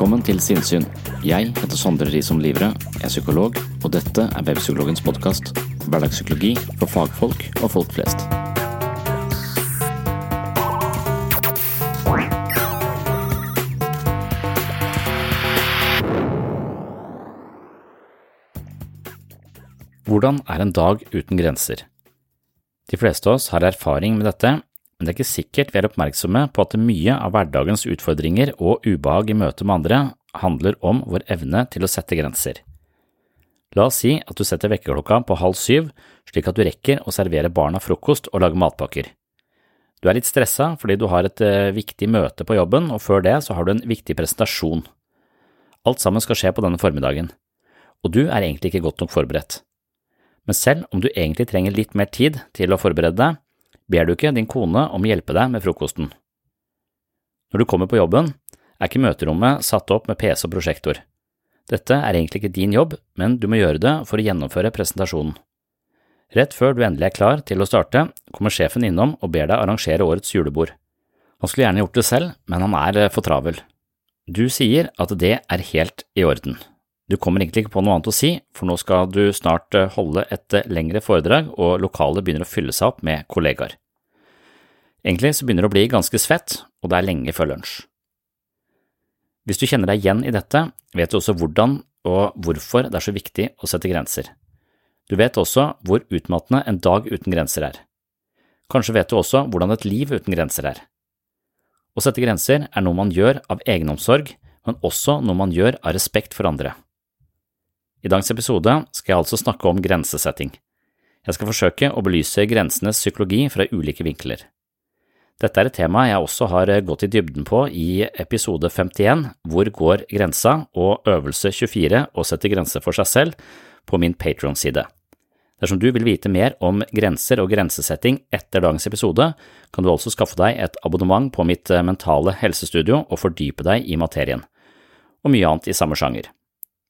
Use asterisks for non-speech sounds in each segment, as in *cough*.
Velkommen til Sinnsyn. Jeg heter Sondre Risom Livre, jeg er psykolog, og dette er Webpsykologens podkast. Hverdagspsykologi for fagfolk og folk flest. Hvordan er en dag uten grenser? De fleste av oss har erfaring med dette, men det er ikke sikkert vi er oppmerksomme på at mye av hverdagens utfordringer og ubehag i møte med andre handler om vår evne til å sette grenser. La oss si at du setter vekkerklokka på halv syv slik at du rekker å servere barna frokost og lage matpakker. Du er litt stressa fordi du har et eh, viktig møte på jobben, og før det så har du en viktig presentasjon. Alt sammen skal skje på denne formiddagen, og du er egentlig ikke godt nok forberedt. Men selv om du egentlig trenger litt mer tid til å forberede deg, ber du ikke din kone om å hjelpe deg med frokosten. Når du kommer på jobben, er ikke møterommet satt opp med PC og prosjektor. Dette er egentlig ikke din jobb, men du må gjøre det for å gjennomføre presentasjonen. Rett før du endelig er klar til å starte, kommer sjefen innom og ber deg arrangere årets julebord. Han skulle gjerne gjort det selv, men han er for travel. Du sier at det er helt i orden. Du kommer egentlig ikke på noe annet å si, for nå skal du snart holde et lengre foredrag, og lokalet begynner å fylle seg opp med kollegaer. Egentlig så begynner det å bli ganske svett, og det er lenge før lunsj. Hvis du kjenner deg igjen i dette, vet du også hvordan og hvorfor det er så viktig å sette grenser. Du vet også hvor utmattende en dag uten grenser er. Kanskje vet du også hvordan et liv uten grenser er. Å sette grenser er noe man gjør av egenomsorg, men også noe man gjør av respekt for andre. I dagens episode skal jeg altså snakke om grensesetting. Jeg skal forsøke å belyse grensenes psykologi fra ulike vinkler. Dette er et tema jeg også har gått i dybden på i episode 51, Hvor går grensa, og øvelse 24, Å sette grenser for seg selv, på min Patron-side. Dersom du vil vite mer om grenser og grensesetting etter dagens episode, kan du altså skaffe deg et abonnement på mitt mentale helsestudio og fordype deg i materien, og mye annet i samme sjanger.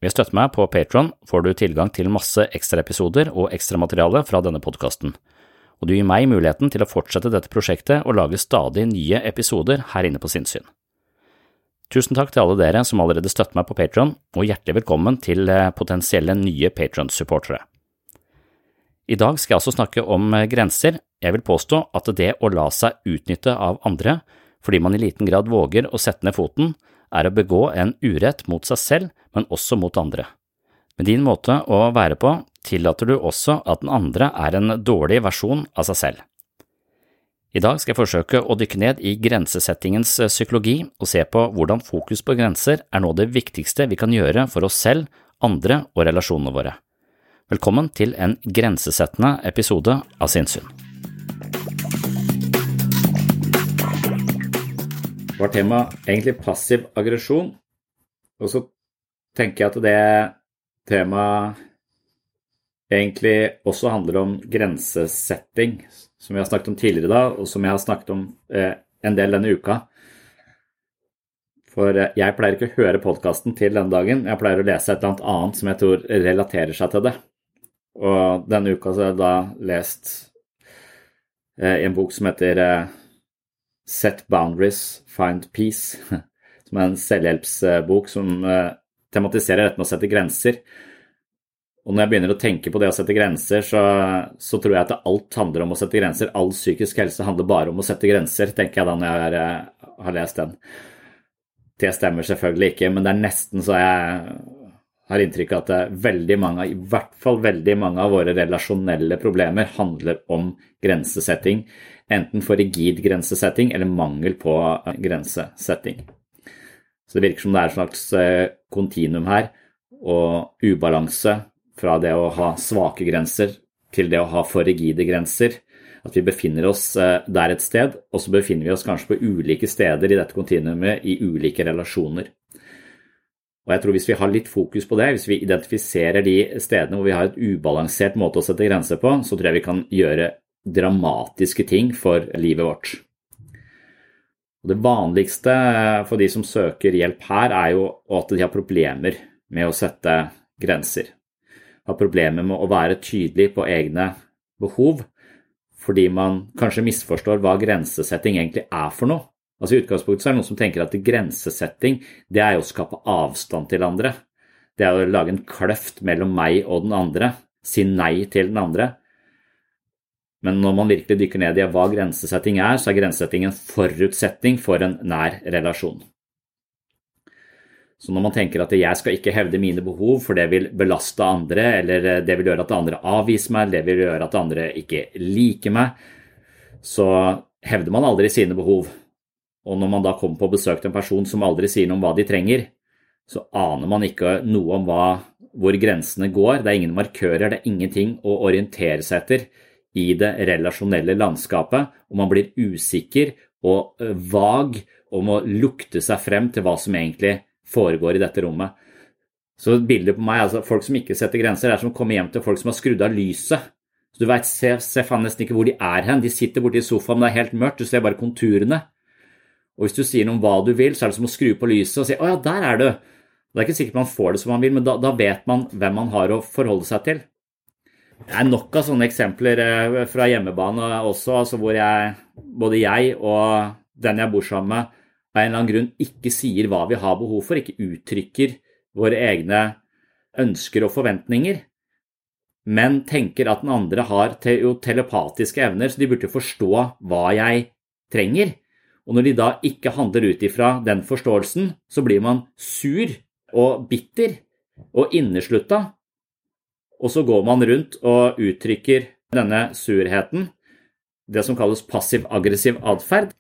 Ved å støtte meg på Patron får du tilgang til masse ekstraepisoder og ekstramateriale fra denne podkasten, og du gir meg muligheten til å fortsette dette prosjektet og lage stadig nye episoder her inne på Sinnsyn. Tusen takk til alle dere som allerede støtter meg på Patron, og hjertelig velkommen til potensielle nye Patron-supportere. I dag skal jeg også snakke om grenser. Jeg vil påstå at det å la seg utnytte av andre fordi man i liten grad våger å sette ned foten, er å begå en urett mot seg selv, men også mot andre. Med din måte å være på tillater du også at den andre er en dårlig versjon av seg selv. I dag skal jeg forsøke å dykke ned i grensesettingens eh, psykologi og se på hvordan fokus på grenser er noe av det viktigste vi kan gjøre for oss selv, andre og relasjonene våre. Velkommen til en grensesettende episode av Sinnsyn. Var temaet egentlig passiv aggresjon, og så tenker jeg at det temaet egentlig også handler om grensesetting, som vi har snakket om tidligere da, og som jeg har snakket om eh, en del denne uka. For eh, jeg pleier ikke å høre podkasten til denne dagen, jeg pleier å lese et eller annet annet som jeg tror relaterer seg til det. Og denne uka så har jeg da lest eh, en bok som heter eh, Set Boundaries, Find Peace, *laughs* som er en selvhjelpsbok som eh, tematiserer dette med å sette grenser. Og når jeg begynner å tenke på det å sette grenser, så, så, tror jeg at alt handler om å sette grenser. All psykisk helse handler bare om å sette grenser, tenker jeg da når jeg har, eh, har lest den. Det stemmer selvfølgelig ikke, men det er nesten så jeg har inntrykk av at veldig mange, i hvert fall veldig mange av våre relasjonelle problemer handler om grensesetting. Enten for rigid grensesetting eller mangel på eh, grensesetting. Så det virker som det er et slags eh, kontinuum her, og ubalanse fra det å ha svake grenser til det å ha for rigide grenser. At vi befinner oss eh, der et sted, og så befinner vi oss kanskje på ulike steder i dette kontinuumet i ulike relasjoner. Og jeg tror Hvis vi har litt fokus på det, hvis vi identifiserer de stedene hvor vi har et ubalansert måte å sette grenser på, så tror jeg vi kan gjøre dramatiske ting for livet vårt. Og det vanligste for de som søker hjelp her, er jo at de har problemer med å sette grenser har problemer med å være tydelig på egne behov, fordi man kanskje misforstår hva grensesetting egentlig er for noe. Altså I utgangspunktet er det noen som tenker at grensesetting det er å skape avstand til andre. Det er å lage en kløft mellom meg og den andre, si nei til den andre. Men når man virkelig dykker ned i hva grensesetting er, så er grensesetting en forutsetning for en nær relasjon. Så når man tenker at jeg skal ikke hevde mine behov, for det vil belaste andre, eller eh, det vil gjøre at andre avviser meg, det vil gjøre at andre ikke liker meg, så hevder man aldri sine behov. Og når man da kommer på besøk til en person som aldri sier noe om hva de trenger, så aner man ikke noe om hva, hvor grensene går. Det er ingen markører, det er ingenting å orientere seg etter i det relasjonelle landskapet, og man blir usikker og eh, vag og må lukte seg frem til hva som egentlig foregår i dette rommet. Så bildet på meg, altså folk som ikke setter grenser, er som å komme hjem til folk som har skrudd av lyset. Så Du vet, ser, ser faen nesten ikke hvor de er hen. De sitter borti sofaen, det er helt mørkt, du ser bare konturene. Og hvis du sier noe om hva du vil, så er det som å skru på lyset og si 'Å ja, der er du'. Det er ikke sikkert man får det som man vil, men da, da vet man hvem man har å forholde seg til. Det er nok av sånne eksempler eh, fra hjemmebane også, altså hvor jeg, både jeg og den jeg bor sammen med, av en eller annen grunn ikke sier hva vi har behov for, ikke uttrykker våre egne ønsker og forventninger, men tenker at den andre har telepatiske evner, så de burde forstå hva jeg trenger. Og når de da ikke handler ut ifra den forståelsen, så blir man sur og bitter og inneslutta, og så går man rundt og uttrykker denne surheten, det som kalles passiv-aggressiv atferd,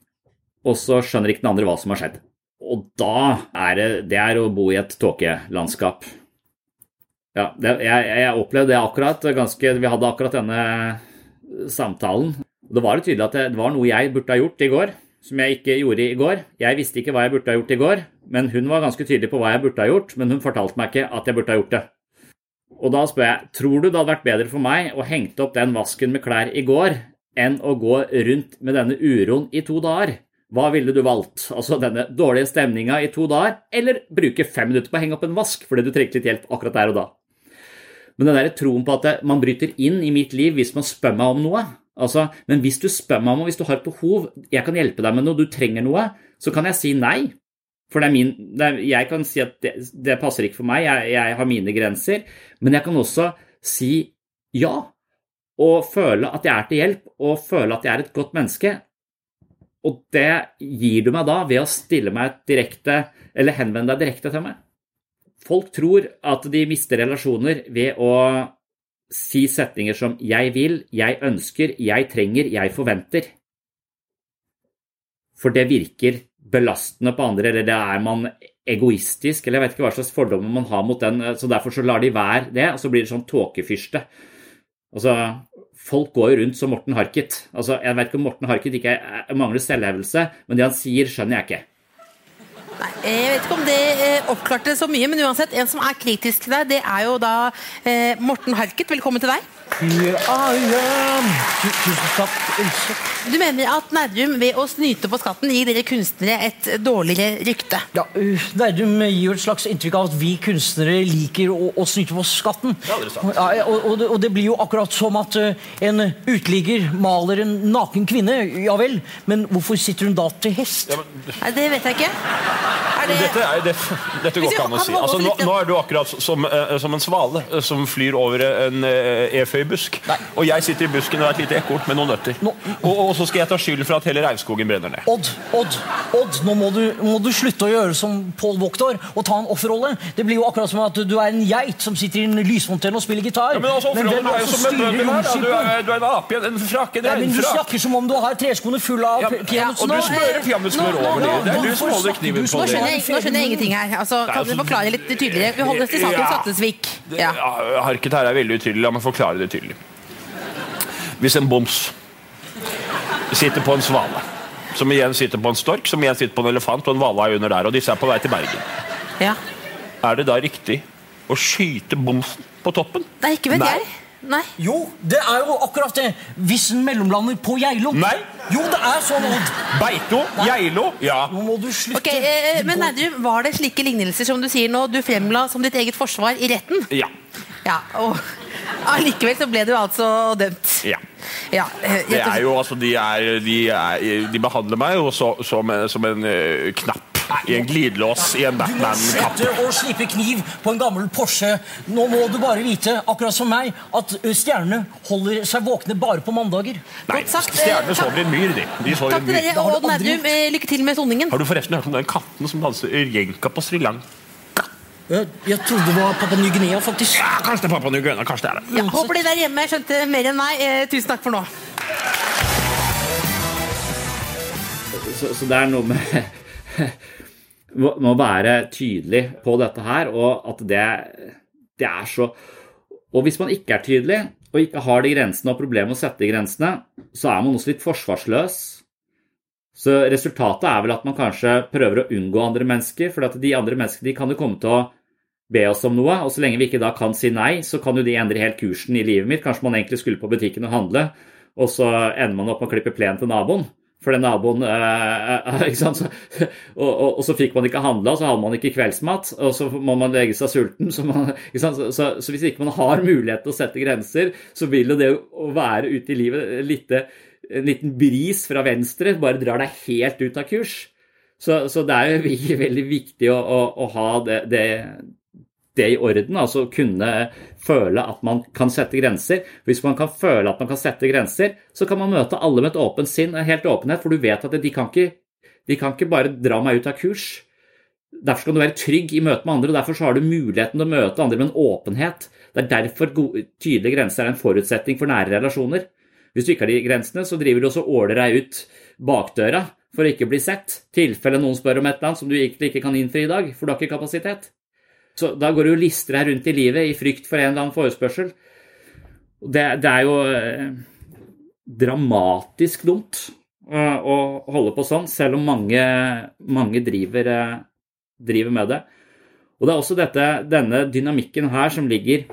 og så skjønner ikke den andre hva som har skjedd. Og da er det, det er å bo i et tåkelandskap. Ja, det, jeg, jeg, opplevde det akkurat ganske Vi hadde akkurat denne samtalen. Det var tydelig at det, det var noe jeg burde ha gjort i går, som jeg ikke gjorde i går. Jeg visste ikke hva jeg burde ha gjort i går, men hun var ganske tydelig på hva jeg burde ha gjort, men hun fortalte meg ikke at jeg burde ha gjort det. Og da spør jeg, tror du det hadde vært bedre for meg å hengte opp den vasken med klær i går, enn å gå rundt med denne uroen i to dager? Hva ville du valgt? Altså denne dårlige stemninga i to dager, eller bruke fem minutter på å henge opp en vask fordi du trengte litt hjelp akkurat der og da? Men den der troen på at man bryter inn i mitt liv hvis man spør meg om noe altså, Men hvis du spør meg om noe, hvis du har et behov, jeg kan hjelpe deg med noe, du trenger noe, så kan jeg si nei. For det er min, det er, jeg kan si at det, det, passer ikke for meg, jeg, jeg har mine grenser. Men jeg kan også si ja, og føle at jeg er til hjelp, og føle at jeg er et godt menneske, og det gir du meg da ved å stille meg direkte, eller henvende deg direkte til meg. Folk tror at de mister relasjoner ved å si setninger som 'jeg vil', 'jeg ønsker', 'jeg trenger', 'jeg forventer'. for det virker belastende på andre, eller det er man egoistisk, eller jeg vet ikke hva slags fordommer man har mot den, så derfor så lar de være det, og så blir det sånn tåkefyrste. Altså, folk går jo rundt som Morten Harket. Altså, jeg vet ikke om Morten Harket ikke mangler selvhevelse, men det han sier, skjønner jeg ikke. Nei, Jeg vet ikke om det eh, oppklarte så mye, men uansett, en som er kritisk til deg, det er jo da eh, Morten Harket. Velkommen til deg. Here I am. Tusen takk, Else. Du mener at Nærum ved å snyte på skatten gir dere kunstnere et dårligere rykte? Ja, uh, Nerdrum gir jo et slags inntrykk av at vi kunstnere liker å, å snyte på skatten. Ja, og, og, det, og det blir jo akkurat som at uh, en uteligger maler en naken kvinne. Ja vel, men hvorfor sitter hun da til hest? Nei, det vet jeg ikke. Er det Dette, er, det, dette går ikke an å si. Altså, nå, nå er du akkurat som, eh, som en svale eh, som flyr over en eh, Nei. Og jeg sitter i busken og er et lite ekorn med noen nøtter. Nå- Og, og så skal jeg ta skylden for at hele regnskogen brenner ned. Odd, Odd, Odd, nå må du, må du slutte å gjøre som Pål Voktor og ta en offerrolle. Det blir jo akkurat som at du er en geit som sitter i en lysfontene og spiller gitar. Ja, men altså, hvem er det jo som som en styrer da. Du er, du er en ape, en frakk, en Nei, men Du snakker som om du har treskoene fulle av Ja, pe- peanøtter og du smører peanøttsmør over dem. Det er du som holder kniven på det. jeg, nå skjønner jeg ingenting her. Altså, kan du forklare litt tydeligere? Vi holder oss til saken. Sattesvik. Ja. ja, Harket her er veldig utydelig. La meg forklare det tydelig. Hvis en boms sitter på en svale, som igjen sitter på en stork, som igjen sitter på en elefant og en hvalhai under der, og disse er på vei til Bergen, ja. er det da riktig å skyte bomsen på toppen? Nei, ikke vet Nei. jeg. Nei. Jo, det er jo akkurat det. Hvis den mellomlander på Geilo. Nei. Jo, det er sånn, Odd. Beito? Geilo? Ja. Nå må du slutte. Ok, eh, Men Nerdrum, var det slike lignelser som du sier nå, du fremla som ditt eget forsvar i retten? Ja. Ja, og allikevel så ble du altså dømt. ja. Ja, eh, Det er jo, altså, de, er, de, er, de behandler meg jo så, som, som en uh, knapp i en glidelås i en Du må å slippe kniv på en gammel Porsche. Nå må du bare vite, akkurat som meg, at ø, stjernene holder seg våkne bare på mandager. Nei, stjernene Eh, sover i en myr, de. de sover i Takk en til myr. dere, til har og Nærum, eh, Lykke til med soningen. Har du forresten hørt om den katten som danser jenka på Sri Lanka? Jeg, jeg trodde det var Papua Ny-Guinea, faktisk. Ja, kanskje det er Papua Ny-Guinea, kanskje det er det. Ja, håper de der hjemme skjønte mer enn meg. Eh, tusen takk for nå. Så, så det er noe med *laughs* med å være tydelig på dette her, og at det, det er så Og hvis man ikke er tydelig, og ikke har de grensene og problemer med å sette de grensene, så er man også litt forsvarsløs. Så resultatet er vel at man kanskje prøver å unngå andre mennesker, for at de andre menneskene de kan jo komme til å be oss om noe, og så lenge vi ikke da kan si nei, så kan jo de endre helt kursen i livet mitt. Kanskje man egentlig skulle på butikken og handle, og så ender man opp med å klippe plen til naboen. For den naboen eh, eh, *laughs* ikke sant? Så, *laughs* og, og, og så fikk man ikke handla, så hadde man ikke kveldsmat, og så må man legge seg sulten. Så, man? *laughs* Så, så, så hvis ikke man har mulighet til å sette grenser, så vil jo det å være ute i livet litt, en liten bris fra venstre bare drar deg helt ut av kurs. Så det er jo veldig viktig å, å, å ha det, det, det i orden, altså kunne føle at man kan sette grenser. Hvis man kan føle at man kan sette grenser, så kan man møte alle med et åpent sinn, og helt åpenhet, for du vet at de kan ikke, de kan ikke bare dra meg ut av kurs. Derfor skal du være trygg i møte med andre, og derfor har du muligheten til å møte andre med en åpenhet. Det er derfor tydelige grenser er en forutsetning for nære relasjoner. Hvis du ikke har de grensene, så driver du også åler deg ut bakdøra for å ikke bli sett. tilfelle noen spør om et eller annet som du ikke kan innfri i dag, for du har ikke kapasitet. Så da går du og lister deg rundt i livet i frykt for en eller annen forespørsel. Det, det er jo eh, dramatisk dumt eh, å holde på sånn, selv om mange, mange driver, eh, driver med det. Og det er også dette, denne dynamikken her som ligger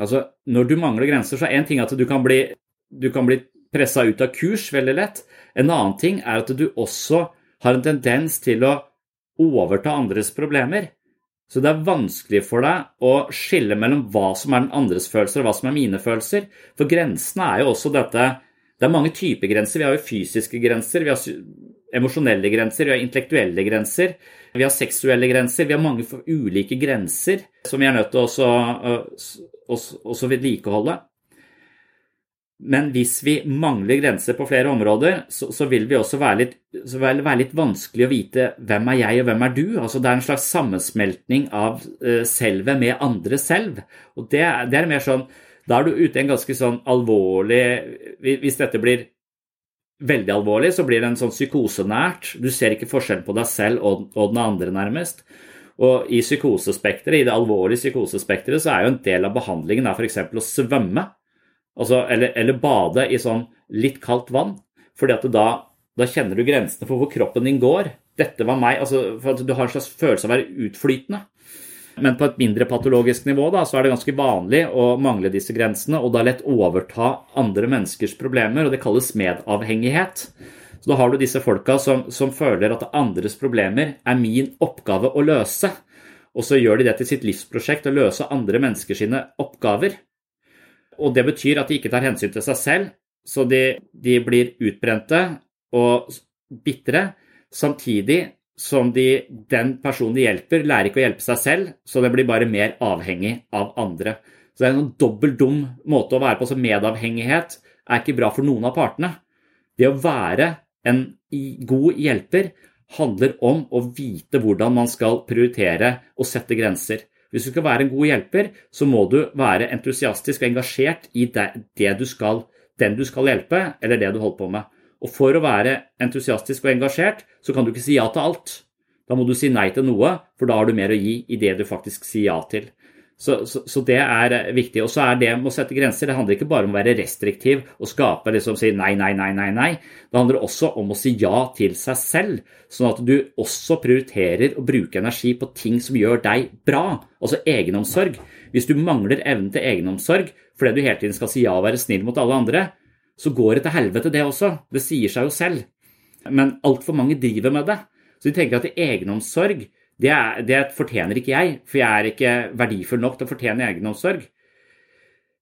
Altså, når du mangler grenser, så er én ting at du kan bli, du kan bli pressa ut av kurs veldig lett. En annen ting er at du også har en tendens til å overta andres problemer. Så det er vanskelig for deg å skille mellom hva som er den andres følelser, og hva som er mine følelser. For grensene er jo også dette Det er mange typer grenser. Vi har jo fysiske grenser, vi har emosjonelle grenser, vi har intellektuelle grenser, vi har seksuelle grenser. Vi har mange ulike grenser som vi er nødt til å også, også, også vedlikeholde. Men hvis vi mangler grenser på flere områder, så, så vil vi også være litt, vil være litt vanskelig å vite hvem er jeg og hvem er du. Altså Det er en slags sammensmeltning av uh, selvet med andre selv. Og det, det er mer sånn Da er du ute i en ganske sånn alvorlig Hvis dette blir veldig alvorlig, så blir det en sånn psykosenært. Du ser ikke forskjell på deg selv og, og den andre, nærmest. Og i psykosespekteret, i det alvorlige psykosespekteret, så er jo en del av behandlingen f.eks. å svømme. Altså, eller, eller, bade i sånn litt kaldt vann. fordi at da, da, kjenner du grensene for hvor kroppen din går. Dette var meg. altså for at Du har en slags følelse av å være utflytende. Men på et mindre patologisk nivå da, så er det ganske vanlig å mangle disse grensene, og da lett overta andre menneskers problemer, og det kalles medavhengighet. Så da har du disse folka som, som føler at andres problemer er min oppgave å løse. Og så gjør de det til sitt livsprosjekt å løse andre menneskers oppgaver. Og det betyr at de ikke tar hensyn til seg selv, så de, de blir utbrente og bitre, samtidig som de, den personen de hjelper, lærer ikke å hjelpe seg selv, så den blir bare mer avhengig av andre. Så det er en sånn dobbelt dum måte å være på. Så medavhengighet er ikke bra for noen av partene. Det å være en god hjelper handler om å vite hvordan man skal prioritere og sette grenser. Hvis du skal være en god hjelper, så må du være entusiastisk og engasjert i det du skal, den du skal hjelpe, eller det du holder på med. Og for å være entusiastisk og engasjert, så kan du ikke si ja til alt. Da må du si nei til noe, for da har du mer å gi i det du faktisk sier ja til. Så, så, så, det er eh, viktig. Og så er det med å sette grenser Det handler ikke bare om å være restriktiv og skape liksom si nei, nei, nei, nei, nei. Det handler også om å si ja til seg selv, sånn at du også prioriterer å bruke energi på ting som gjør deg bra. Altså egenomsorg. Hvis du mangler evnen til egenomsorg fordi du hele tiden skal si ja og være snill mot alle andre, så går det til helvete, det også. Det sier seg jo selv. Men altfor mange driver med det. Så de tenker at egenomsorg det, er, det, fortjener ikke jeg, for jeg er ikke verdifull nok til å fortjene egenomsorg.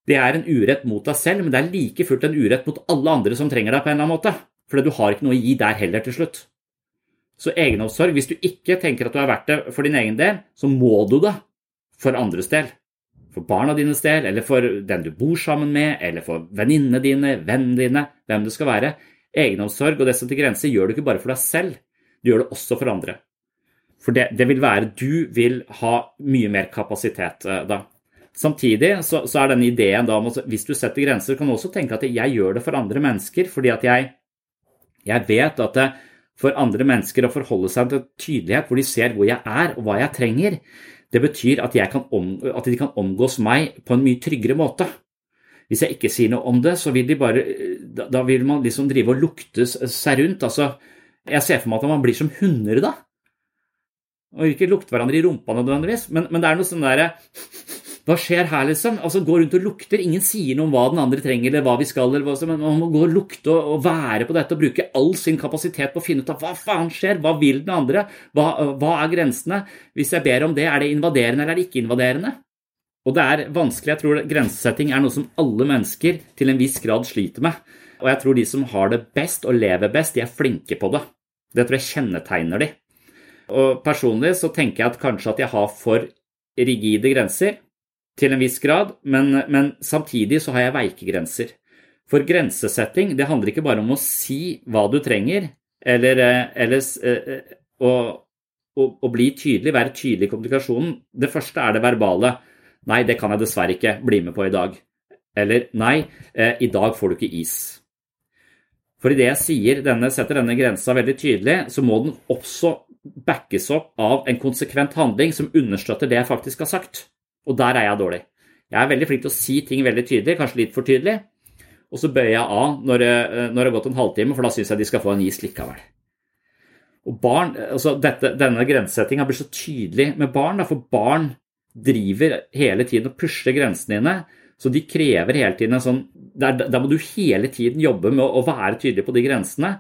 Det er en urett mot deg selv, men det er like fullt en urett mot alle andre som trenger deg på en eller annen måte. For du har ikke noe å gi der heller til slutt. Så egenomsorg, hvis du ikke tenker at du er verdt det for din egen del, så må du det for andres del. For barna dines del, eller for den du bor sammen med, eller for venninnene dine, vennene dine, hvem det skal være. Egenomsorg og det som til grenser gjør du ikke bare for deg selv, du gjør det også for andre. For det, det, vil være Du vil ha mye mer kapasitet eh, da. Samtidig så, så er denne ideen da om at hvis du setter grenser, kan du også tenke at jeg gjør det for andre mennesker, fordi at jeg, jeg vet at det, for andre mennesker å forholde seg til tydelighet, hvor de ser hvor jeg er og hva jeg trenger, det betyr at, om, at de kan omgås meg på en mye tryggere måte. Hvis jeg ikke sier noe om det, så vil de bare Da, da vil man liksom drive og lukte seg rundt. Altså, jeg ser for meg at man blir som hunder da. Og ikke lukte hverandre i rumpa nødvendigvis, men, men det er noe sånn derre Hva skjer her, liksom? Altså, Gå rundt og lukter. Ingen sier noe om hva den andre trenger, eller hva vi skal, eller hva som, man må gå og lukte og, og, være på dette og bruke all sin kapasitet på å finne ut av hva faen skjer, hva vil den andre, hva, hva er grensene? Hvis jeg ber om det, er det invaderende eller er det ikke invaderende? Og det er vanskelig. Jeg tror grensesetting er noe som alle mennesker til en viss grad sliter med. Og jeg tror de som har det best og lever best, de er flinke på det. Det tror jeg kjennetegner de. Og personlig så tenker jeg at kanskje at jeg har for rigide grenser til en viss grad, men, men samtidig så har jeg veike grenser. For grensesetting det handler ikke bare om å si hva du trenger, eller, eh, eller eh, eh, å, å, bli tydelig, være tydelig i kommunikasjonen. Det første er det verbale. Nei, det kan jeg dessverre ikke bli med på i dag. Eller nei, i dag får du ikke is. For idet jeg sier denne, setter denne grensa veldig tydelig, så må den også backes opp av en konsekvent handling som understøtter det jeg faktisk har sagt. Og der er jeg dårlig. Jeg er veldig flink til å si ting veldig tydelig, kanskje litt for tydelig. Og så bøyer jeg av når, eh, når det har gått en halvtime, for da syns jeg de skal få en is likevel. Og barn, altså dette, Denne grensesettinga blir så tydelig med barn, for barn driver hele tiden og pusher grensene dine. Så de krever hele tiden en sånn Der, der må du hele tiden jobbe med å, være tydelig på de grensene.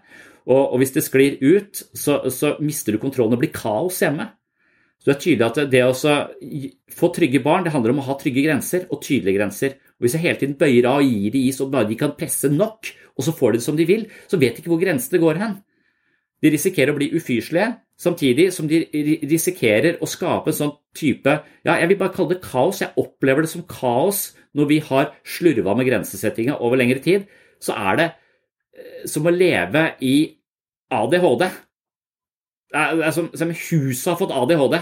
Og, og hvis det sklir ut, så, så, mister du kontrollen og blir kaos hjemme. Så det er tydelig at det å få trygge barn det handler om å ha trygge grenser og tydelige grenser. Og Hvis jeg hele tiden bøyer av og gir de is og bare de kan presse nok, og så får de det som de vil, så vet de ikke hvor grensene går hen. De risikerer å bli ufyselige, samtidig som de risikerer å skape en sånn type ja, Jeg vil bare kalle det kaos. Jeg opplever det som kaos når vi har slurva med grensesettinga over lengre tid. Så er det eh, som å leve i ADHD. Det er som, som huset har fått ADHD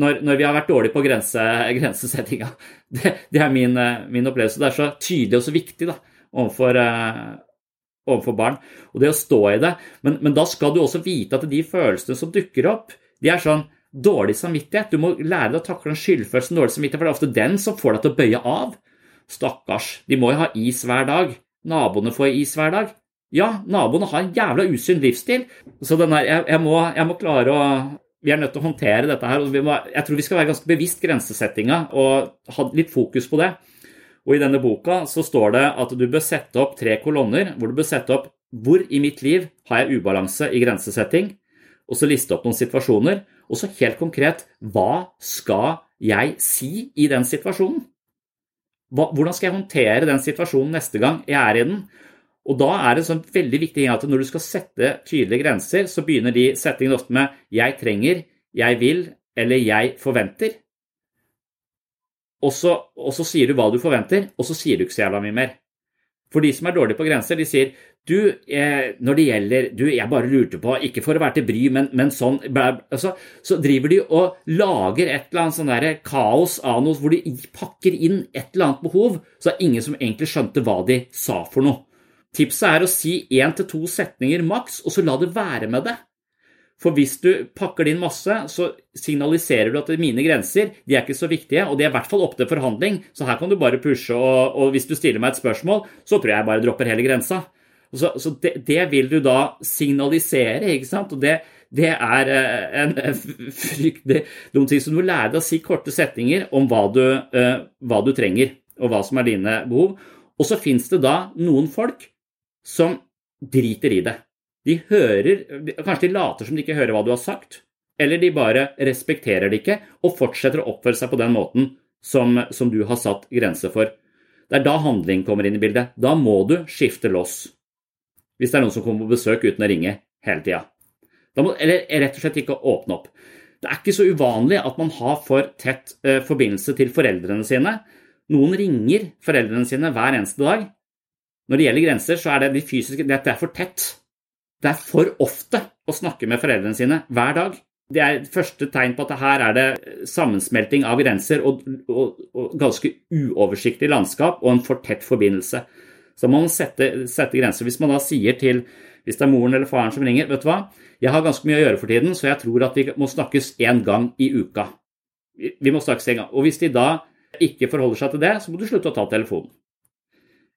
når, når, vi har vært dårlige på grense, *laughs* grensesettinga. Det, det, er min, min, opplevelse. Det er så tydelig og så viktig da, overfor, uh, overfor barn. Og det å stå i det. Men, men da skal du også vite at de følelsene som dukker opp, de er sånn dårlig samvittighet. Du må lære deg å takle den skyldfølelsen, dårlig samvittighet, for det er ofte den som får deg til å bøye av. Stakkars, de må jo ha is hver dag. Naboene får is hver dag. Ja, naboene har en jævla usunn livsstil. Så her, jeg, jeg, må, jeg, må, klare å Vi er nødt til å håndtere dette her. må, Jeg tror vi skal være ganske bevisst grensesettinga og ha litt fokus på det. Og I denne boka så står det at du bør sette opp tre kolonner hvor du bør sette opp hvor i mitt liv har jeg ubalanse i grensesetting, og så liste opp noen situasjoner. Og så helt konkret hva skal jeg si i den situasjonen? Hvordan skal jeg håndtere den situasjonen neste gang jeg er i den? Og da er det sånn veldig viktig at når du skal sette tydelige grenser, så begynner de settingene ofte med 'jeg trenger', 'jeg vil' eller 'jeg forventer'. Og så, og så sier du hva du forventer, og så sier du ikke så jævla mye mer. For de som er dårlige på grenser, de sier du, eh, når det gjelder Du, jeg bare lurte på, ikke for å være til bry, men, men sånn altså, Så driver de og lager et eller annet sånn kaos av noe hvor de pakker inn et eller annet behov, så det er ingen som egentlig skjønte hva de sa for noe. Tipset er å si én til to setninger maks, og så la det være med det. For hvis du pakker din masse, så signaliserer du at mine grenser de er ikke så viktige, og de er i hvert fall opp til forhandling, så her kan du bare pushe, og, og hvis du stiller meg et spørsmål, så tror jeg jeg bare dropper hele grensa. Så, så det, det, vil du da signalisere, ikke sant? Og det, det er eh, en fryktelig dum ting. Så du må lære deg å si korte setninger om hva du, uh, hva du trenger, og hva som er dine behov. Og så fins det da noen folk som driter i det. De hører Kanskje de later som de ikke hører hva du har sagt, eller de bare respekterer det ikke og fortsetter å oppføre seg på den måten som, som du har satt grenser for. Det er da handling kommer inn i bildet. Da må du skifte loss. Hvis det er noen som kommer på besøk uten å ringe hele tida. Eller rett og slett ikke åpne opp. Det er ikke så uvanlig at man har for tett eh, forbindelse til foreldrene sine. Noen ringer foreldrene sine hver eneste dag. Når det gjelder grenser, så er det de fysiske Dette er for tett. Det er for ofte å snakke med foreldrene sine hver dag. Det er første tegn på at her er det sammensmelting av grenser og, og, og ganske uoversiktlig landskap og en for tett forbindelse. Så må man sette, sette, grenser. Hvis man da sier til hvis det er moren eller faren som ringer vet du hva, jeg har ganske mye å gjøre for tiden, så jeg tror at vi må snakkes én gang i uka. Vi må snakkes en gang. Og hvis de da ikke forholder seg til det, så må du slutte å ta telefonen.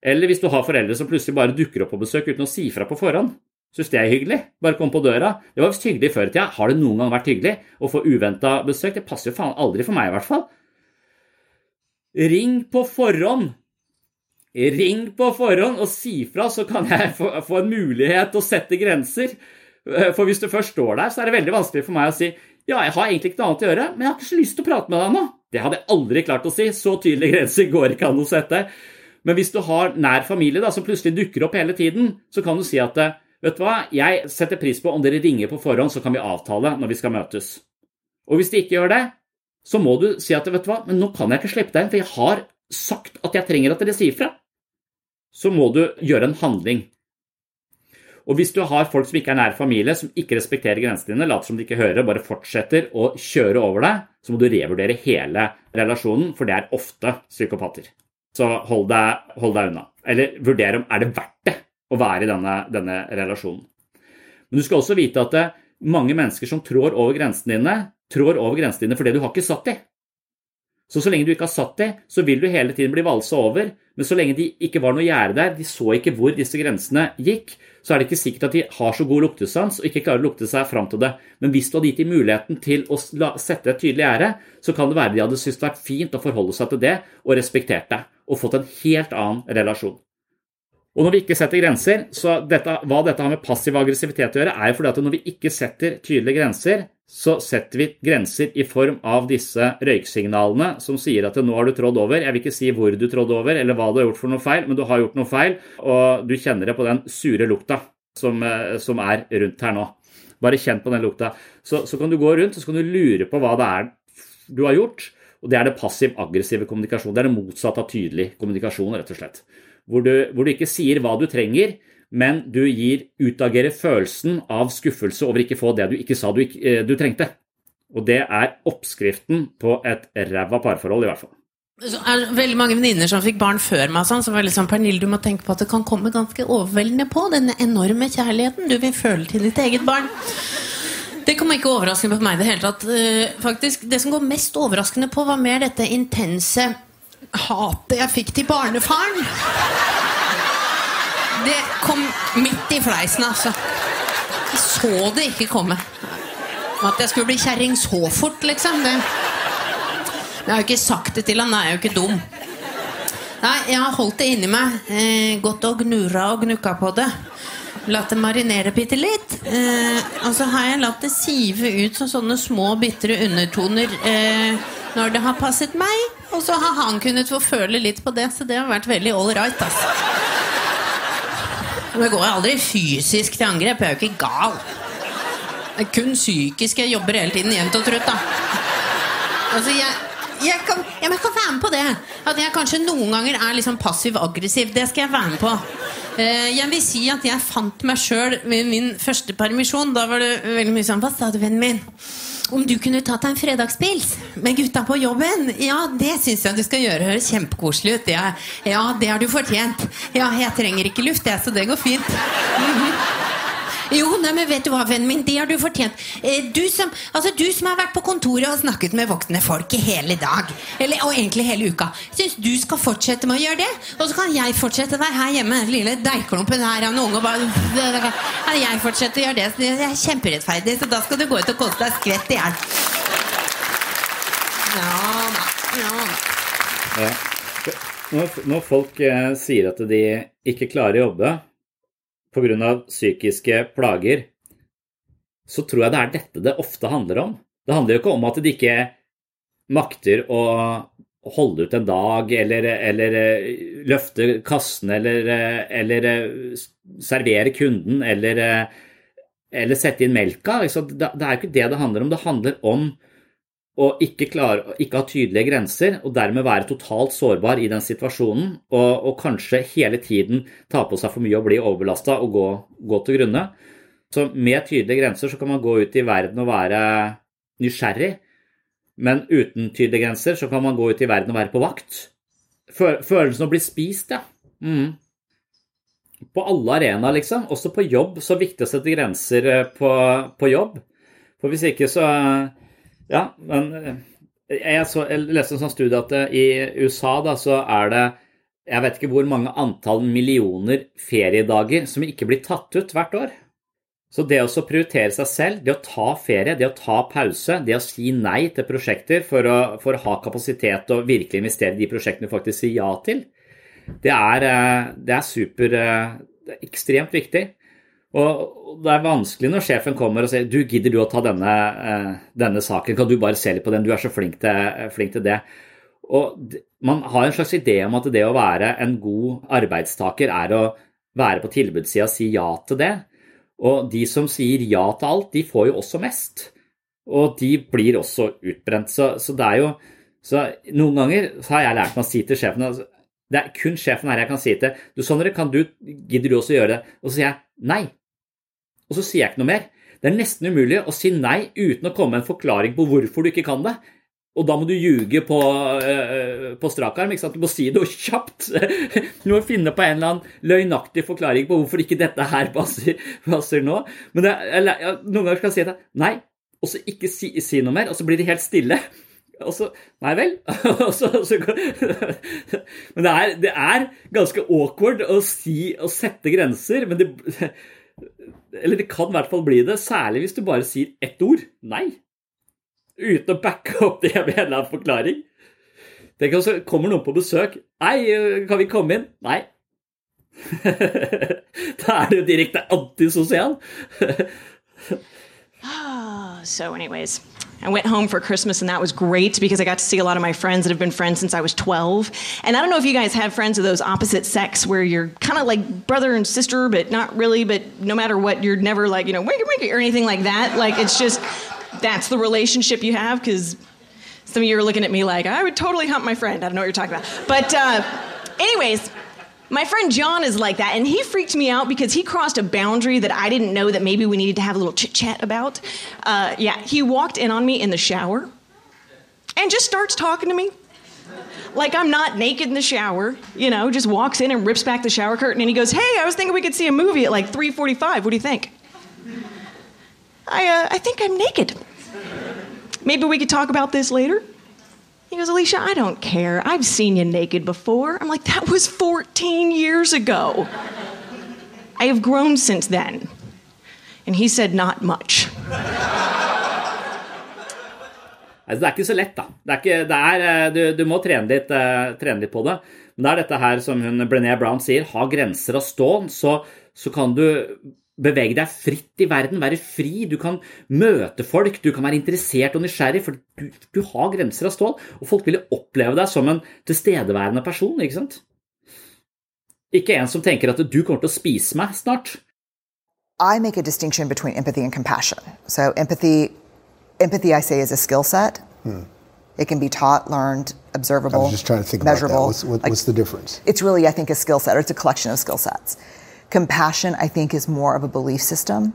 Eller hvis du har foreldre som plutselig bare dukker opp på besøk uten å si fra på forhånd. Syns det er hyggelig? Bare kom på døra. Det var visst hyggelig før i tida. Har det noen gang vært hyggelig å få uventa besøk? Det passer jo faen aldri for meg, i hvert fall. Ring på forhånd. Ring på forhånd og si fra, så kan jeg få, en mulighet til å sette grenser. For hvis du først står der, så er det veldig vanskelig for meg å si ja, jeg har egentlig ikke noe annet å gjøre, men jeg har ikke så lyst til å prate med deg nå. Det hadde jeg aldri klart å si. Så tydelige grenser går ikke an å sette. Men hvis du har nær familie da, som plutselig dukker opp hele tiden, så kan du si at Vet du hva, jeg setter pris på om dere ringer på forhånd, så kan vi avtale når vi skal møtes. Og hvis de ikke gjør det, så må du si at vet du hva, men nå kan jeg ikke slippe deg inn, for jeg har sagt at jeg trenger at dere sier fra. Så må du gjøre en handling. Og hvis du har folk som ikke er nær familie, som ikke respekterer grensene dine, later som de ikke hører, bare fortsetter å kjøre over deg, så må du revurdere hele relasjonen, for det er ofte psykopater. Så hold deg, hold deg unna. Eller vurder om er det verdt det å være i denne, denne relasjonen. Men du skal også vite at det, mange mennesker som trår over grensene dine, trår over grensene dine fordi du har ikke satt dem. Så så lenge du ikke har satt dem, så vil du hele tiden bli valsa over. Men så lenge de ikke var noe gjerde der, de så ikke hvor disse grensene gikk, så er det ikke sikkert at de har så god luktesans og ikke klarer å lukte seg fram til det. Men hvis du hadde gitt dem muligheten til å sette et tydelig gjerde, så kan det være de hadde syntes det vært fint å forholde seg til det og respektert deg, og fått en helt annen relasjon. Og når vi ikke setter grenser, så dette, Hva dette har med passiv aggressivitet å gjøre, er jo fordi at når vi ikke setter tydelige grenser, så setter vi grenser i form av disse røyksignalene som sier at nå har du trådd over. Jeg vil ikke si hvor du trådde over eller hva du har gjort for noe feil, men du har gjort noe feil, og du kjenner det på den sure lukta som, eh, som er rundt her nå. Bare kjenn på den lukta. Så, så kan du gå rundt og så kan du lure på hva det er du har gjort. Og det er det passiv-aggressive kommunikasjon. Det er det motsatte av tydelig kommunikasjon, rett og slett hvor du, hvor du ikke sier hva du trenger, men du gir utagerer følelsen av skuffelse over ikke få det du ikke sa du, eh, du trengte. Og det er oppskriften på et ræva parforhold, i hvert fall. Så er det veldig mange venninner som fikk barn før meg, sånn, som var litt sånn Pernille, du må tenke på at det kan komme ganske overveldende på, denne enorme kjærligheten du vil føle til ditt eget barn. Det kom ikke overraskende på meg i det hele tatt. Eh, faktisk, Det som går mest overraskende på, var mer dette intense hatet jeg fikk til barnefaren. Det kom midt i fleisen, altså. Jeg så det ikke komme. At jeg skulle bli kjerring så fort, liksom. Det. Jeg har jo ikke sagt det til han, jeg er jo ikke dum. Nei, jeg har holdt det inni meg. Eh, gått og gnura og gnukka på det. Latt det marinere bitte litt. Eh, og så har jeg latt det sive ut som sånne små, bitre undertoner eh, når det har passet meg. Og så har han kunnet få føle litt på det, så det har vært veldig all right. Altså. Men jeg går aldri fysisk til angrep. Jeg er jo ikke gal. Det er kun psykisk jeg jobber hele tiden, jevnt og trutt. da. Altså, jeg, jeg, kan, jeg, jeg kan være med på det. At jeg kanskje noen ganger er liksom passiv-aggressiv. Det skal jeg være med på. Eh, jeg vil si at jeg fant meg sjøl ved min første permisjon. Da var det veldig mye sånn Hva sa du, vennen min? Om du kunne tatt deg en fredagspils med gutta på jobben? Ja, det syns jeg du skal gjøre. Høres kjempekoselig ut. Ja, ja, det har du fortjent. Ja, jeg trenger ikke luft, jeg, så det går fint. Mm -hmm. Jo, nei, men vet du hva, vennen min, det har du fortjent. Eh, du som, altså, du som har vært på kontoret og snakket med voksne folk i hele dag, eller, og egentlig hele uka, syns du skal fortsette med å gjøre det? Og så kan jeg fortsette der her hjemme, den lille deigklumpen her av en unge, og bare Kan jeg fortsette å gjøre det? Det er kjemperettferdig, så da skal du gå ut og koste deg skvett i hjel. Ja da. Ja når folk eh, sier at de ikke klarer å jobbe pga. psykiske plager, så tror jeg det er dette det ofte handler om. Det handler jo ikke om at de ikke makter å holde ut en dag, eller, eller eh, løfte kassen, eller, eh, eller, eh, servere kunden, eller, eller sette inn melka. Det er jo ikke det det handler om. Det handler om å ikke, klare, ikke ha tydelige grenser, og dermed være totalt sårbar i den situasjonen, og, og kanskje hele tiden ta på seg for mye og bli overbelasta og gå, gå, til grunne. Så med tydelige grenser så kan man gå ut i verden og være nysgjerrig, men uten tydelige grenser så kan man gå ut i verden og være på vakt. Følelsen av å bli spist, ja. Mm. På alle arenaer, liksom. Også på jobb. Så er det viktig å sette grenser eh, på, på jobb. For hvis ikke så ja, men eh, jeg, så, jeg leste en sånn studie at eh, i USA da, så er det jeg vet ikke hvor mange antall millioner feriedager som ikke blir tatt ut hvert år. Så det å prioritere seg selv, det å ta ferie, det å ta pause, det å si nei til prosjekter for å, for å ha kapasitet og virkelig investere i de prosjektene du faktisk sier ja til, det er, eh, det er super det er ekstremt viktig. Og det er vanskelig når sjefen kommer og sier du gidder du å ta denne, eh, denne saken, kan du bare se litt på den, du er så flink til, eh, flink til det. Og Man har en slags idé om at det å være en god arbeidstaker er å være på tilbudssida og si ja til det. Og de som sier ja til alt, de får jo også mest. Og de blir også utbrent. Så, så det er jo så Noen ganger har jeg lært meg å si til sjefen Det er kun sjefen her jeg kan si til. Du, Sondre, kan du, gidder du også gjøre det? Og så sier jeg nei og så sier jeg ikke noe mer. Det er nesten umulig å si nei uten å komme med en forklaring på hvorfor du ikke kan det. Og da må du ljuge på, øh, på strak arm. Du må si det kjapt. *laughs* Du må finne på en eller annen løgnaktig forklaring på hvorfor ikke dette her passer, *laughs* passer nå. Men det, eller, noen ganger skal jeg si det. Nei, og så ikke si, si, noe mer, og så blir det helt stille. *laughs* Og så Nei vel? så, så, men det er, det er, ganske awkward å si å sette grenser, men det eller det kan i hvert fall bli det, særlig hvis du bare sier ett ord nei. Uten å backe opp det med en eller annen forklaring. Tenk om så kommer noen på besøk. Nei, kan vi komme inn? Nei. *laughs* da er jo direkte antisosial. *laughs* *sighs* so anyways I went home for Christmas, and that was great because I got to see a lot of my friends that have been friends since I was 12. And I don't know if you guys have friends of those opposite sex where you're kind of like brother and sister, but not really, but no matter what, you're never like, you know, winky winky or anything like that. Like, it's just that's the relationship you have because some of you are looking at me like, I would totally hump my friend. I don't know what you're talking about. But, uh, anyways, my friend John is like that, and he freaked me out because he crossed a boundary that I didn't know that maybe we needed to have a little chit chat about. Uh, yeah, he walked in on me in the shower and just starts talking to me. Like I'm not naked in the shower, you know, just walks in and rips back the shower curtain and he goes, "Hey, I was thinking we could see a movie at like 3:45. What do you think?" I uh, I think I'm naked. Maybe we could talk about this later. He goes, Alicia, I don't care. I've seen you naked before. I'm like, that was 14 years ago. I have grown since then. And he said, not much. *laughs* Altså, det er ikke så lett, da. Det er ikke, det er, eh, du, du, må trene litt, uh, trene litt, på det. Men det er dette her som hun Brené Brown sier, ha grenser av stål, så, så kan du bevege deg fritt i verden, være fri. Du kan møte folk, du kan være interessert og nysgjerrig, for du, du har grenser av stål. Og folk vil oppleve deg som en tilstedeværende person, ikke sant? Ikke en som tenker at du kommer til å spise meg snart. I make a distinction between empathy and compassion. So empathy empathy, I say, is a skill set. Hmm. It can be taught, learned, observable. I was just trying to think measurable. about that. What's, what, like, the difference? It's really, I think, a skill set, or it's a collection of skill sets. Compassion, I think, is more of a belief system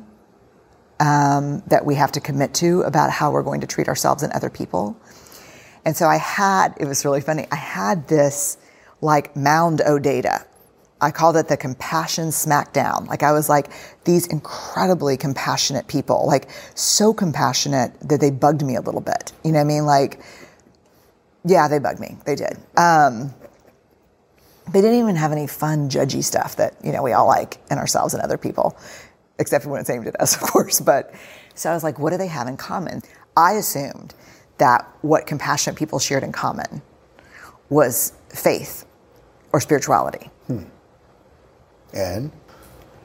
um, that we have to commit to about how we're going to treat ourselves and other people. And so I had, it was really funny, I had this like mound o data I called it the compassion smackdown. Like I was like, these incredibly compassionate people, like so compassionate that they bugged me a little bit. You know what I mean? Like, yeah, they bugged me. They did. Um, they didn't even have any fun, judgy stuff that, you know, we all like in ourselves and other people, except when it's aimed at us, *laughs* of course. But so I was like, what do they have in common? I assumed that what compassionate people shared in common was faith or spirituality. Hmm. And?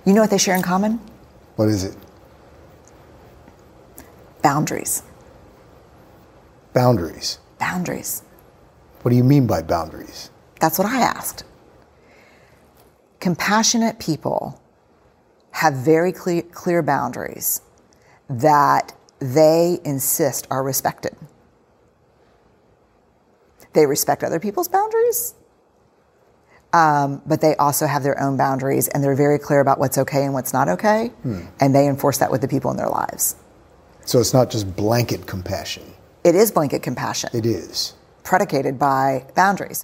You know what they share in common? What is it? Boundaries. Boundaries? Boundaries. What do you mean by boundaries? That's what I asked. Compassionate people have very clear, clear boundaries that they insist are respected. They respect other people's boundaries um, but they also have their own boundaries and they're very clear about what's okay and what's not okay. Hmm. And they enforce that with the people in their lives. So it's not just blanket compassion. It is blanket compassion. It is. Predicated by boundaries.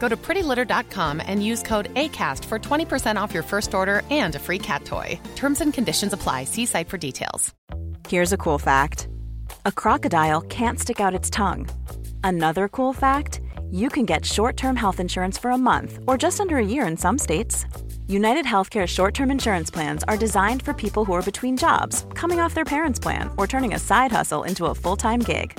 Go to prettylitter.com and use code ACAST for 20% off your first order and a free cat toy. Terms and conditions apply. See site for details. Here's a cool fact a crocodile can't stick out its tongue. Another cool fact you can get short term health insurance for a month or just under a year in some states. United Healthcare short term insurance plans are designed for people who are between jobs, coming off their parents' plan, or turning a side hustle into a full time gig.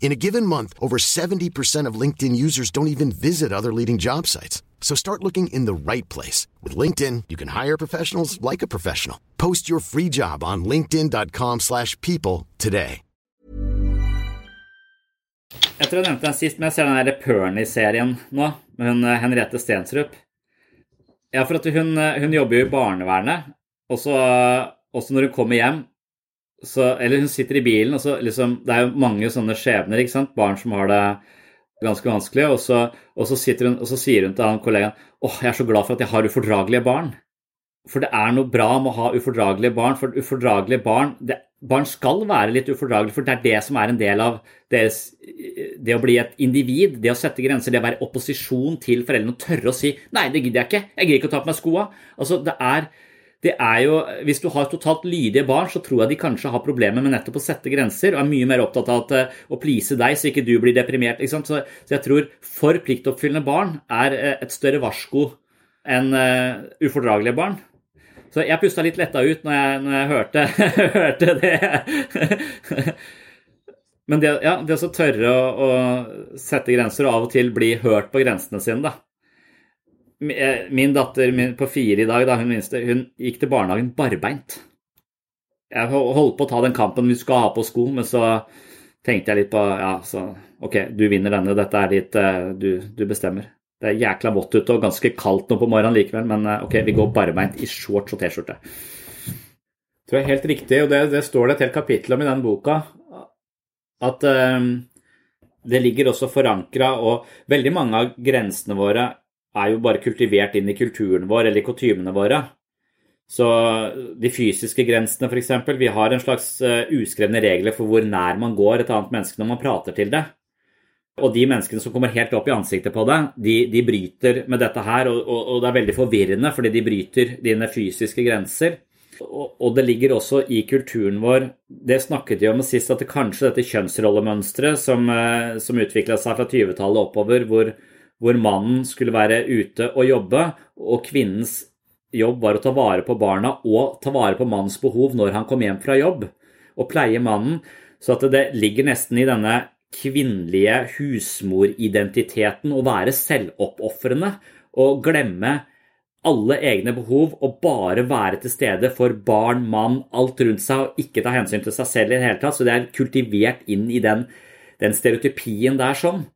In a given month, over 70% of LinkedIn users don't even visit other leading job sites. So start looking in the right place. With LinkedIn, you can hire professionals like a professional. Post your free job on linkedin.com slash people today. Jeg tror jeg nevnte den sist, men jeg ser den der Pernie-serien nå, med hun eh, Henriette Stensrup. Ja, for at hun, eh, hun jobber jo i barnevernet, og så når hun kommer hjem, så, eller hun sitter i bilen, og så liksom Det er jo mange sånne skjebner, ikke sant? Barn som har det ganske vanskelig. Og så, og så, hun, og så sier hun til han kollegaen åh, jeg er så glad for at jeg har ufordragelige barn. For det er noe bra med å ha ufordragelige barn. For ufordragelige barn det, Barn skal være litt ufordragelige, for det er det som er en del av deres, det å bli et individ, det å sette grenser, det å være opposisjon til foreldrene og tørre å si 'nei, det gidder jeg ikke, jeg gidder ikke å ta på meg skoa'. Altså, det er det er jo, Hvis du har totalt lydige barn, så tror jeg de kanskje har problemer med nettopp å sette grenser og er mye mer opptatt av at, eh, å please deg så ikke du blir deprimert. Så, så, jeg tror for pliktoppfyllende barn er eh, et større varsko enn uh, ufordragelige barn. Så jeg pusta litt letta ut når jeg, når jeg hørte, *laughs* hørte det. Men det, ja, det å tørre å, å, sette grenser og av og til bli hørt på grensene sine, da. Min datter min på fire i dag, da, hun minste, hun gikk til barnehagen barbeint. Jeg holdt på å ta den kampen vi skal ha på sko, men så tenkte jeg litt på ja, så ok, du vinner denne, dette er ditt, du, du bestemmer. Det er jækla vått ute og ganske kaldt nå på morgenen likevel, men eh, ok, vi går barbeint i shorts og T-skjorte. Tror jeg er helt riktig, og det, det, står det et helt kapittel om i den boka, at um, det ligger også forankra, og veldig mange av grensene våre er jo bare kultivert inn i kulturen vår eller i kutymene våre. Så de fysiske grensene, f.eks. Vi har en slags uh, uskrevne regler for hvor nær man går et annet menneske når man prater til det. Og de menneskene som kommer helt opp i ansiktet på deg, de, de bryter med dette her, og, og, og, det er veldig forvirrende fordi de bryter dine fysiske grenser. Og, og det ligger også i kulturen vår Det snakket vi om sist, at det kanskje dette kjønnsrollemønsteret som, eh, som utvikla seg fra 20-tallet oppover, hvor, hvor mannen skulle være ute og jobbe, og kvinnens jobb var å ta vare på barna og ta vare på mannens behov når han kom hjem fra jobb, og pleie mannen. Så at det ligger nesten i denne kvinnelige husmoridentiteten å være selvoppofrende og glemme alle egne behov og bare være til stede for barn, mann, alt rundt seg og ikke ta hensyn til seg selv i det hele tatt. Så det er kultivert inn i den, den stereotypien der sånn.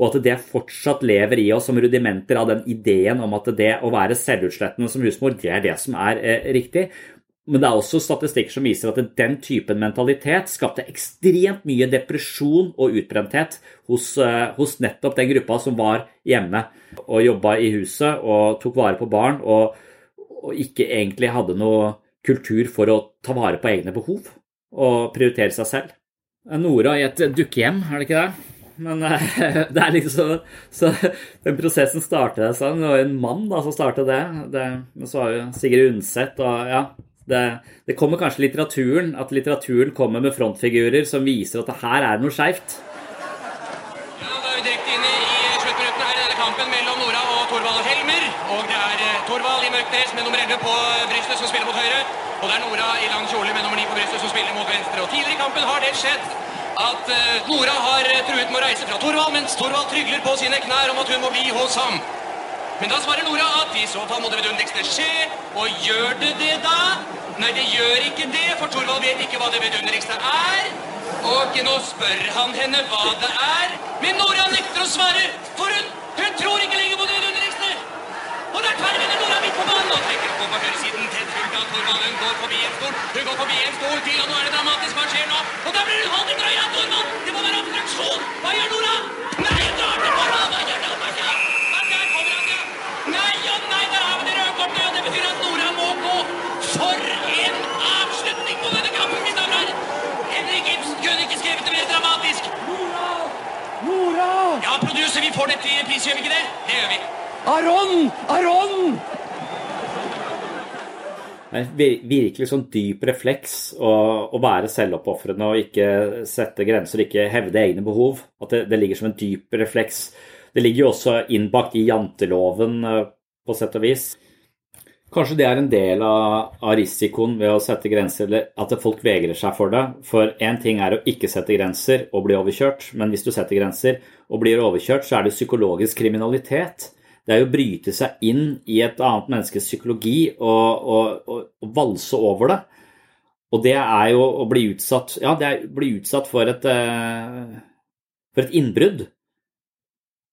Og at det fortsatt lever i oss som rudimenter av den ideen om at det å være selvutslettende som husmor, det er det som er eh, riktig. Men det er også statistikker som viser at den typen mentalitet skapte ekstremt mye depresjon og utbrenthet hos, eh, hos nettopp den gruppa som var hjemme og jobba i huset og tok vare på barn, og, og, ikke egentlig hadde noe kultur for å ta vare på egne behov og prioritere seg selv. Nora i et dukkehjem, er det ikke det? Men eh, *laughs* det er liksom Så den prosessen startet sånn. Det var en mann da som startet det. det men så var jo Sigrid Undset og ja, det, det, kommer kanskje litteraturen, at litteraturen kommer med frontfigurer som viser at det her er noe skeivt. Ja, da er vi direkte inn i, sluttminuttene her i denne kampen mellom Nora og Thorvald Helmer. Og det er uh, Thorvald i mørk dress med nummer 11 på brystet som spiller mot høyre. Og det er Nora i lang kjole med nummer 9 på brystet som spiller mot venstre. Og tidligere i kampen har det skjedd at uh, Nora har uh, truet med å reise fra Thorvald, mens Thorvald trygler på sine knær om at hun må bli hos ham. Men da svarer Nora at i så fall må det vidunderligste skje. Og gjør det det da? Nei, det gjør ikke det, for Thorvald vet ikke hva det vidunderligste er. Og nå spør han henne hva det er. Men Nora nekter å svare, for hun, hun tror ikke lenger på det vidunderligste. Og der tverrvender Nora midt på banen og trekker på på høyresiden. Ted fulgt av går forbi en stol. Hun går forbi en stol til, og nå er det dramatisk. Hva skjer nå? Og da blir hun holdt i trøya av Thorvald! Det må være obstruksjon! Hva gjør Nora? Nei, hun drar til Thorvald! Hva gjør Nora? kortet, det betyr at Nora må gå. For en avslutning på denne kampen, mine damer og herrer! Henrik Ibsen kunne ikke skrevet det mer dramatisk. Nora! Nora! Ja, producer, vi får dette i pris, gjør vi ikke det? Det gjør vi. Aron! Aron! Er virkelig sånn dyp refleks å være selvoppofrende og ikke sette grenser, ikke hevde egne behov. At det, det, ligger som en dyp refleks. Det ligger jo også innbakt i janteloven eh, på sett og vis. Kanskje det er en del av, av, risikoen ved å sette grenser, eller at folk vegrer seg for det. For én ting er å ikke sette grenser og bli overkjørt, men hvis du setter grenser og blir overkjørt, så er det psykologisk kriminalitet. Det er jo å bryte seg inn i et annet menneskes psykologi og, og, og, og valse over det. Og det er jo å bli utsatt Ja, det er å bli utsatt for et, eh, for et innbrudd.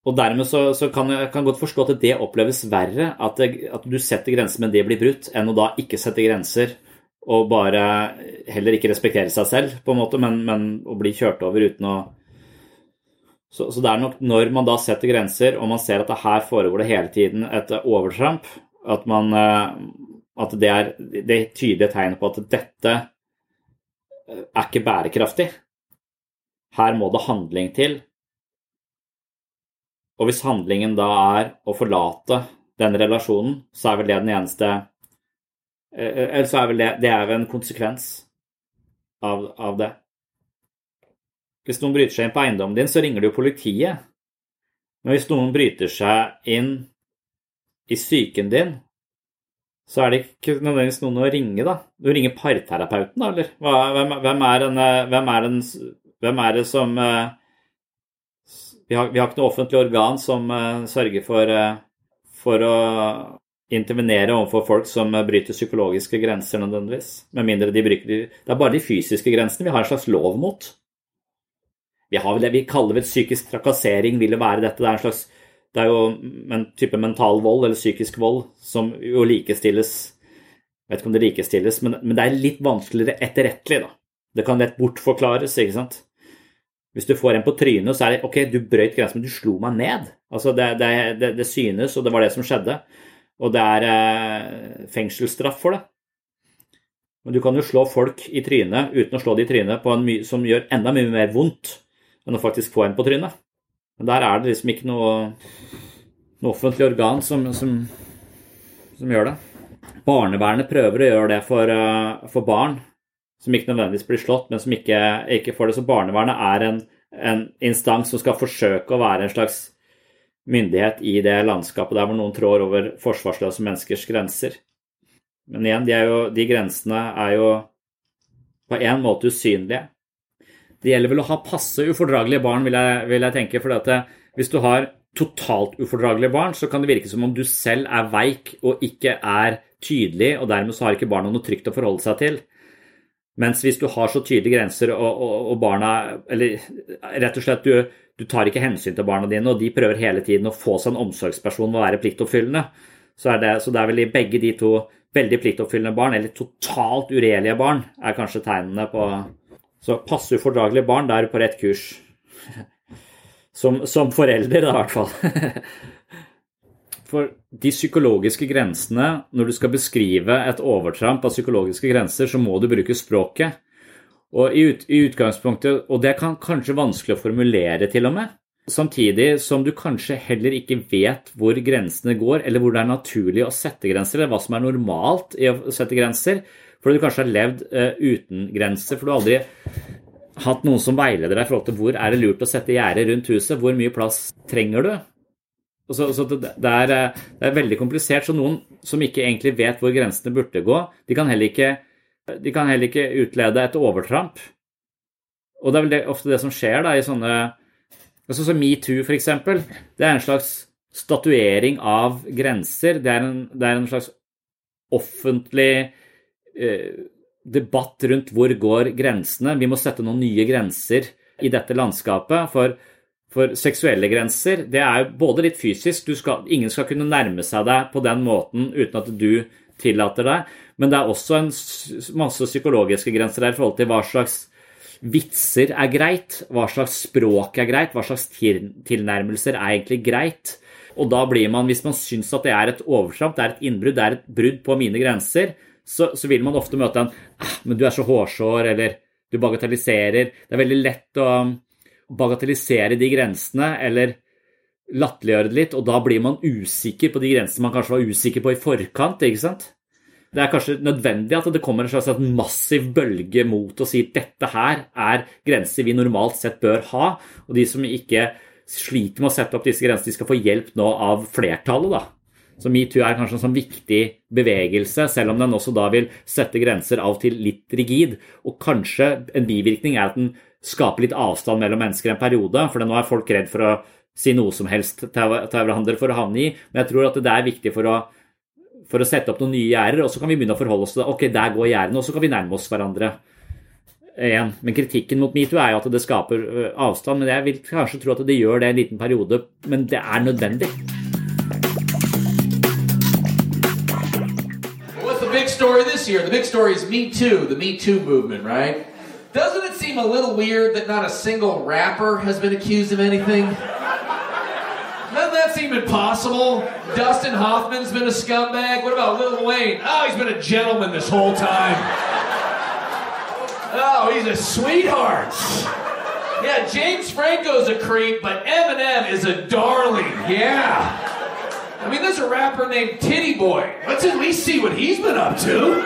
Og dermed så, så kan jeg kan godt forstå at det oppleves verre, at, det, at, du setter grenser, men det blir brutt, enn å da ikke sette grenser og bare heller ikke respektere seg selv, på en måte, men, men å bli kjørt over uten å så, så, det er nok når man da setter grenser, og man ser at det her foregår det hele tiden et overtramp, at, man, eh, at det er det tydelige tegnet på at dette er ikke bærekraftig. Her må det handling til. Og hvis handlingen da er å forlate den relasjonen, så er vel det den eneste eh, eh, Eller så er vel det, det er vel en konsekvens av, av, det. Hvis noen bryter seg inn på eiendommen din, så ringer du politiet. Men hvis noen bryter seg inn i psyken din, så er det ikke nødvendigvis noen å ringe, da. Du ringer parterapeuten, da, eller? Hvem, hvem, er den, hvem, er den, hvem er det som uh, vi, har, vi har, ikke noe offentlig organ som uh, sørger for, for å intervenere overfor folk som bryter psykologiske grenser nødvendigvis. Med mindre de bryter Det er bare de fysiske grensene vi har en slags lov mot. Vi, har det, vi kaller vel psykisk trakassering vil det være dette. Det er en slags det er jo en type mental vold eller psykisk vold som jo likestilles Jeg vet ikke om det likestilles, men, men det er litt vanskeligere etterrettelig, da. Det kan lett bortforklares, ikke sant. Hvis du får en på trynet, så er det ok, du brøyt grensen, men du slo meg ned. Altså, det, det, det, det synes, og det var det som skjedde. Og det er eh, fengselsstraff for det. Men du kan jo slå folk i trynet uten å slå dem i trynet på en som gjør enda mye mer vondt enn å faktisk få en på trynet. Men der er det liksom ikke noe, noe offentlig organ som, som, som, gjør det. Barnevernet prøver å gjøre det for, uh, for, barn som ikke nødvendigvis blir slått, men som ikke, ikke får det. Så barnevernet er en, en instans som skal forsøke å være en slags myndighet i det landskapet der hvor noen trår over forsvarsløse menneskers grenser. Men igjen, de, jo, de grensene er jo på en måte usynlige. Det gjelder vel å ha passe ufordragelige barn, vil jeg, vil jeg tenke. For eh, hvis du har totalt ufordragelige barn, så kan det virke som om du selv er veik og ikke er tydelig, og dermed så har ikke barna noe trygt å forholde seg til. Mens hvis du har så tydelige grenser og, og, og barna Eller rett og slett du, du, tar ikke hensyn til barna dine, og de prøver hele tiden å få seg en omsorgsperson ved å være pliktoppfyllende. Så, det, så det er vel i begge de to veldig pliktoppfyllende barn, eller totalt uregjerlige barn, er kanskje tegnene på Så passe ufordragelige barn, da er du på rett kurs. Som, som forelder, da, i hvert fall. *laughs* For de psykologiske grensene, når du skal beskrive et overtramp av psykologiske grenser, så må du bruke språket. Og i, ut, i utgangspunktet, og det kan kanskje vanskelig å formulere til og med, samtidig som du kanskje heller ikke vet hvor grensene går, eller hvor det er naturlig å sette grenser, eller hva som er normalt i å sette grenser, fordi du kanskje har levd uh, uten grenser, for du har aldri hatt noen som veileder deg i forhold til hvor er det lurt å sette gjerdet rundt huset, hvor mye plass trenger du? Så, så det, er, eh, det, er, veldig komplisert. Så noen som ikke egentlig vet hvor grensene burde gå, de kan heller ikke, kan heller ikke utlede et overtramp. Og det er vel det, ofte det som skjer da, i sånne altså Som metoo, f.eks. Det er en slags statuering av grenser. Det er en, det er en slags offentlig eh, debatt rundt hvor går grensene. Vi må sette noen nye grenser i dette landskapet. For for seksuelle grenser, det er jo både litt fysisk skal, Ingen skal kunne nærme seg deg på den måten uten at du tillater deg. Men det er også en masse psykologiske grenser der i forhold til hva slags vitser er greit, hva slags språk er greit, hva slags tilnærmelser er egentlig greit. Og da blir man, hvis man syns at det er et overtramp, det er et innbrudd, det er et brudd på mine grenser, så, så vil man ofte møte en ah, 'Men du er så hårsår', eller 'du bagatelliserer'. Det er veldig lett å bagatellisere de grensene eller latterliggjøre det litt, og da blir man usikker på de grensene man kanskje var usikker på i forkant. ikke sant? Det er kanskje nødvendig at det kommer en slags massiv bølge mot å si at dette her er grenser vi normalt sett bør ha, og de som ikke sliter med å sette opp disse grensene, de skal få hjelp nå av flertallet. da. Så metoo er kanskje en sånn viktig bevegelse, selv om den også da vil sette grenser av og til litt rigid. Og kanskje en bivirkning er at den skaper litt avstand mellom mennesker en periode. For nå er folk redd for å si noe som helst til hverandre for å havne i. Men jeg tror at det er viktig for å, for å sette opp noen nye gjerder, og så kan vi begynne å forholde oss til det. Ok, der går gjerdene, og så kan vi nærme oss hverandre igjen. Men kritikken mot metoo er jo at det skaper avstand. Men jeg vil kanskje tro at det gjør det en liten periode, men det er nødvendig. Year? The big story is Me Too, the Me Too movement, right? Doesn't it seem a little weird that not a single rapper has been accused of anything? Doesn't that seem impossible? Dustin Hoffman's been a scumbag. What about Lil Wayne? Oh, he's been a gentleman this whole time. Oh, he's a sweetheart. Yeah, James Franco's a creep, but Eminem is a darling. Yeah. I mean, there's a rapper named Titty Boy. Let's at least see what he's been up to.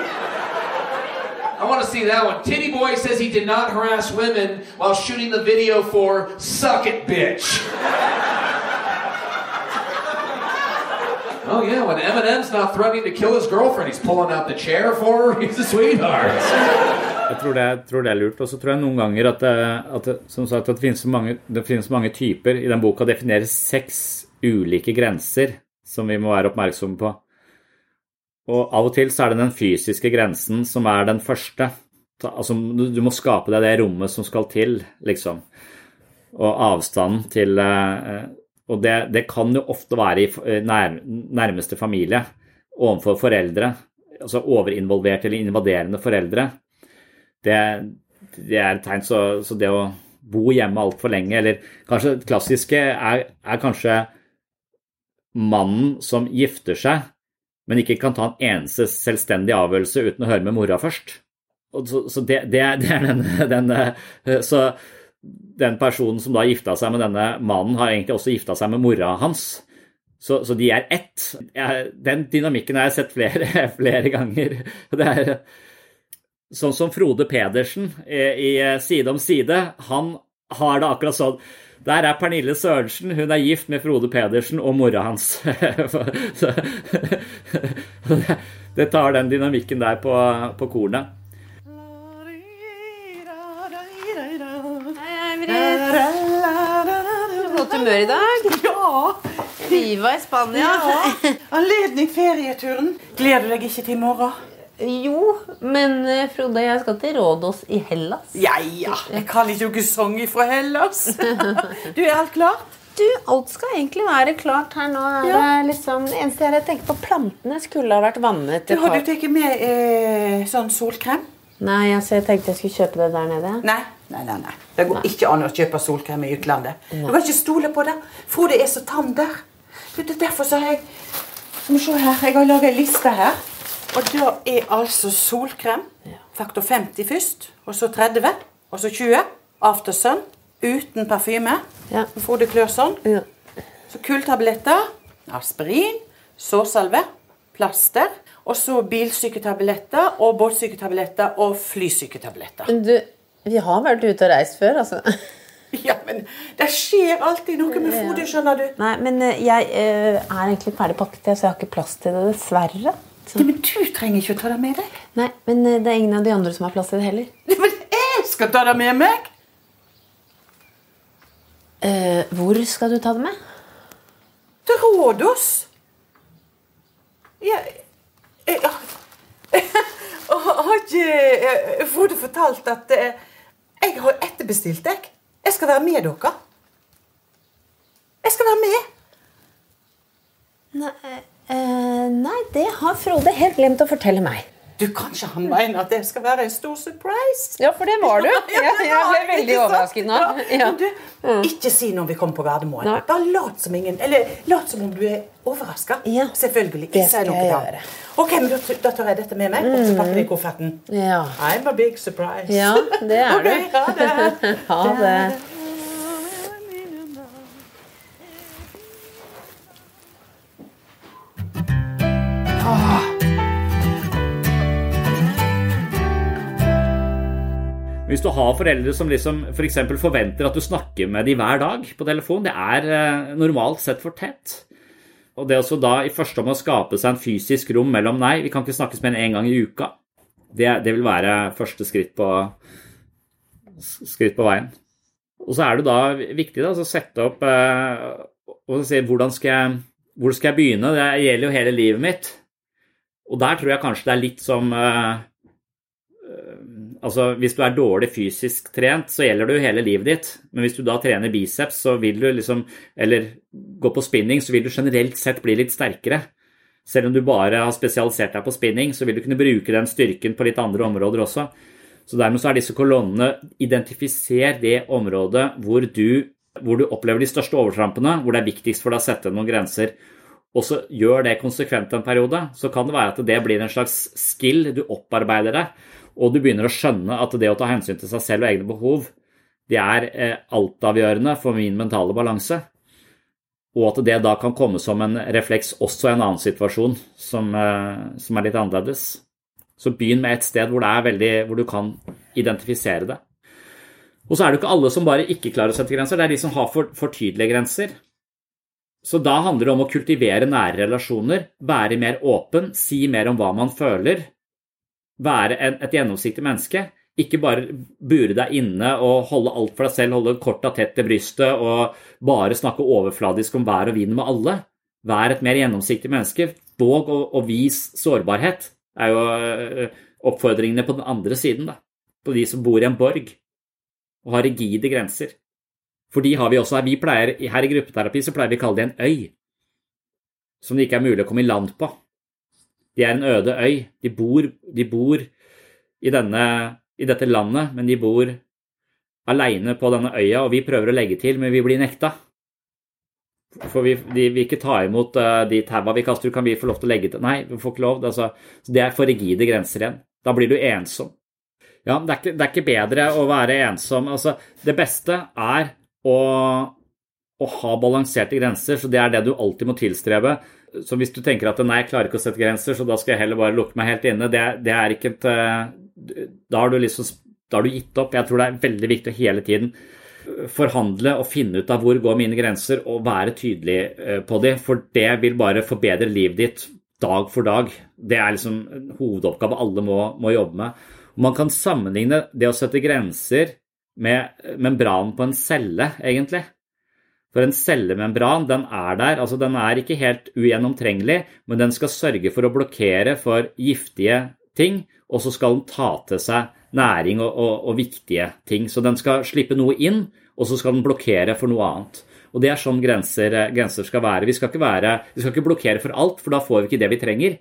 I want to see that one. Titty Boy says he did not harass women while shooting the video for Suck It Bitch. Oh yeah, when Eminem's not threatening to kill his girlfriend, he's pulling out the chair for her. *laughs* He's a sweetheart. Jeg tror det, tror det er lurt. Og så tror jeg noen ganger at, det, at, som sagt, at det, finnes mange, det finnes mange typer. I den boka defineres seks ulike grenser som vi må være oppmerksomme på. Og av og til så er det den fysiske grensen som er den første. Altså, du, må skape deg det rommet som skal til, liksom. Og avstanden til eh, Og det, det kan jo ofte være i eh, nær, nærmeste familie overfor foreldre. Altså overinvolverte eller invaderende foreldre. Det, det er et tegn. Så, så det å bo hjemme altfor lenge, eller kanskje det klassiske er, er kanskje mannen som gifter seg, men ikke kan ta en eneste selvstendig avgjørelse uten å høre med mora først. Så, så det, det, det, er den, *laughs* den, Så den personen som da gifta seg med denne mannen, har egentlig også gifta seg med mora hans. Så, så de er ett. Den dynamikken har jeg sett flere, *laughs* flere ganger. Det er sånn som Frode Pedersen i, i Side om side. Han har det akkurat sånn. Der er Pernille Sørensen. Hun er gift med Frode Pedersen og mora hans. *laughs* det tar den dynamikken der på, på kornet. Godt humør i dag? Ja. Viva i Spania. ja. Anledning ferieturen. Gleder du deg ikke til i morgen? Jo, men eh, Frode, jeg skal til Rådås i Hellas. Ja, ja. Jeg kan ikke noen sang fra Hellas. *laughs* Du, er alt klart? Du, alt skal egentlig være klart her nå. Ja. det liksom, det eneste jeg tenker på, plantene skulle ha vært vannet. Du, har du tatt med eh, sånn solkrem? Nei, altså, jeg tenkte jeg skulle kjøpe det der nede. Nei. Nei, nei, nei. Det går ikke an å kjøpe solkrem i utlandet. Du kan ikke stole på det. Frode er så tam der. Det er derfor så har jeg Skal vi se her. Jeg har laget en liste her. Og da er altså solkrem faktor 50 først, og så 30, og så 20. Aftersun uten parfyme. Ja. Frode klør sånn. Så kulltabletter, aspirin, sårsalve, plaster. Og så bilsyketabletter og båtsyketabletter og flysyketabletter. Men du, vi har vært ute og reist før, altså. *laughs* Ja, men det skjer alltid noe med Frode, skjønner du. Nei, men eh, jeg eh, er egentlig ferdig pakket, så jeg har ikke plass til det, dessverre. Ja, men du trenger ikke å ta det med deg. Nei, men eh, det er ingen av de andre som har plass til det heller. Men jeg skal ta det med meg! Eh, hvor skal du ta det med? Til Rådås. Ja, jeg, jeg, har ikke eh, Frode fortalt at eh, jeg har etterbestilt deg? Jeg skal være med dere. Jeg skal være med. Nei, eh, nei, det har Frode helt glemt å fortelle meg. Du, Kanskje han mener at det skal være en stor surprise? Ja, for det var du. *laughs* Jeg, jeg ble veldig overrasket nå. Ja. Men du, ikke si når vi kommer på Gardermoen. Nei. Bare lat som ingen Eller lat som om du er overraska. Selvfølgelig. Det Ikke si skal noe jeg da. gjøre. Ok, men da, da tar jeg dette med meg, og så pakker jeg kofferten. Ja. I'm a big surprise. Ja, det er *laughs* du. okay, ha det. *laughs* Ha det. Hvis du har foreldre som liksom f.eks. For forventer at du snakker med dem hver dag på telefon, det er eh, normalt sett for tett. Og det også da i første omgang skape seg en fysisk rom mellom nei, vi kan ikke snakkes mer enn én gang i uka, det, det vil være første skritt på, skritt på veien. Og så er det da viktig da, å sette opp eh, og si hvordan skal jeg, hvor skal jeg begynne. Det gjelder jo hele livet mitt. Og der tror jeg kanskje det er litt som eh, Altså, Hvis du er dårlig fysisk trent, så gjelder det jo hele livet ditt. Men hvis du da trener biceps, så vil du liksom Eller går på spinning, så vil du generelt sett bli litt sterkere. Selv om du bare har spesialisert deg på spinning, så vil du kunne bruke den styrken på litt andre områder også. Så dermed så er disse kolonnene Identifiser det området hvor du, hvor du opplever de største overtrampene, hvor det er viktigst for deg å sette noen grenser. Og så gjør det konsekvent en periode. Så kan det være at det blir en slags skill du opparbeider deg, og du begynner å skjønne at det å ta hensyn til seg selv og egne behov, det er eh, altavgjørende for min mentale balanse. Og at det da kan komme som en refleks også i en annen situasjon som, eh, som er litt annerledes. Så begynn med et sted hvor, veldig, hvor du kan identifisere det. Og så er det ikke alle som bare ikke klarer å sette grenser. Det er de som har for, for tydelige grenser. Så da handler det om å kultivere nære relasjoner, være mer åpen, si mer om hva man føler, være en, et gjennomsiktig menneske. Ikke bare bure deg inne og holde alt for deg selv, holde korta tett til brystet og bare snakke overfladisk om vær og vind med alle. Vær et mer gjennomsiktig menneske. Våg å, å vis sårbarhet, er jo øh, oppfordringene på den andre siden. da. På de som bor i en borg og har rigide grenser. For de har vi også her. Vi pleier, her i gruppeterapi så pleier vi å kalle det en øy. Som det ikke er mulig å komme i land på. De er en øde øy. De bor, de bor i, denne, i, dette landet, men de bor aleine på denne øya, og vi prøver å legge til, men vi blir nekta. For vi, de vil ikke ta imot uh, de taua vi kaster. Kan vi få lov til å legge til Nei, vi får ikke lov. Altså, det er for rigide grenser igjen. Da blir du ensom. Ja, det er, ikke, det er ikke bedre å være ensom. Altså, det beste er å, å ha balanserte grenser, så det er det du alltid må tilstrebe. Så hvis du tenker at nei, jeg klarer ikke å sette grenser, så da skal jeg heller bare lukke meg helt inne, det, det er ikke et Da har du liksom da har du gitt opp. Jeg tror det er veldig viktig å hele tiden forhandle og finne ut av hvor går mine grenser, og være tydelig eh, på dem. For det vil bare forbedre livet ditt dag for dag. Det er liksom en hovedoppgave alle må, må jobbe med. Man kan sammenligne det å sette grenser med membranen på en celle, egentlig. For en cellemembran, den er der. altså Den er ikke helt ugjennomtrengelig, men den skal sørge for å blokkere for giftige ting, og så skal den ta til seg næring og, og, og viktige ting. Så den skal slippe noe inn, og så skal den blokkere for noe annet. Og Det er sånn grenser, grenser skal være. Vi skal, ikke være. vi skal ikke blokkere for alt, for da får vi ikke det vi trenger.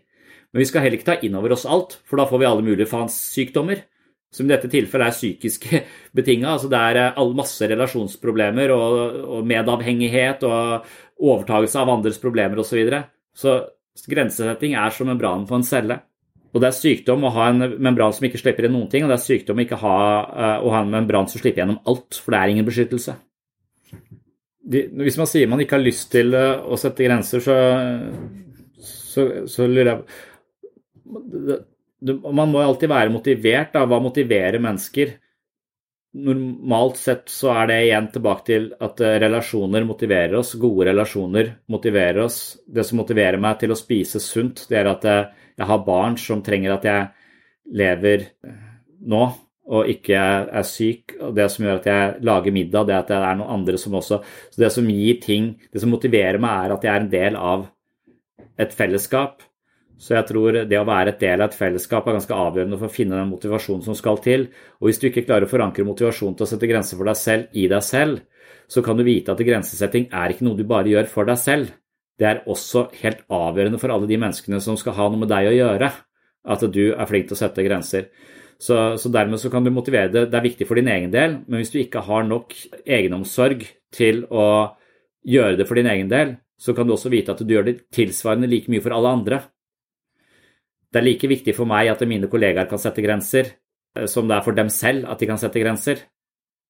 Men vi skal heller ikke ta inn over oss alt, for da får vi alle mulige faens sykdommer som i dette tilfellet er psykisk *laughs* betinga. Altså det er eh, masse relasjonsproblemer og, og medavhengighet og overtagelse av andres problemer osv. Så, videre. så grensesetting er som membranen på en celle. Og det er sykdom å ha en membran som ikke slipper inn noen ting, og det er sykdom å ikke ha, uh, å ha en membran som slipper gjennom alt, for det er ingen beskyttelse. Hvis man sier man ikke har lyst til uh, å sette grenser, så, så, så lurer jeg man må alltid være motivert. Da. Hva motiverer mennesker? Normalt sett så er det igjen tilbake til at eh, relasjoner motiverer oss. Gode relasjoner motiverer oss. Det som motiverer meg til å spise sunt, det er at eh, jeg har barn som trenger at jeg lever eh, nå og ikke er syk. og Det som gjør at jeg lager middag, det er at det er noen andre som også Så det som gir ting, det som motiverer meg, er at jeg er en del av et fellesskap. Så jeg tror det å være et del av et fellesskap er ganske avgjørende for å finne den motivasjonen som skal til. Og hvis du ikke klarer å forankre motivasjon til å sette grenser for deg selv i deg selv, så kan du vite at grensesetting er ikke noe du bare gjør for deg selv. Det er også helt avgjørende for alle de menneskene som skal ha noe med deg å gjøre, at du er flink til å sette grenser. Så, så dermed så kan du motivere det. Det er viktig for din egen del, men hvis du ikke har nok egenomsorg til å gjøre det for din egen del, så kan du også vite at du gjør det tilsvarende like mye for alle andre. Det er like viktig for meg at mine kollegaer kan sette grenser, eh, som det er for dem selv at de kan sette grenser.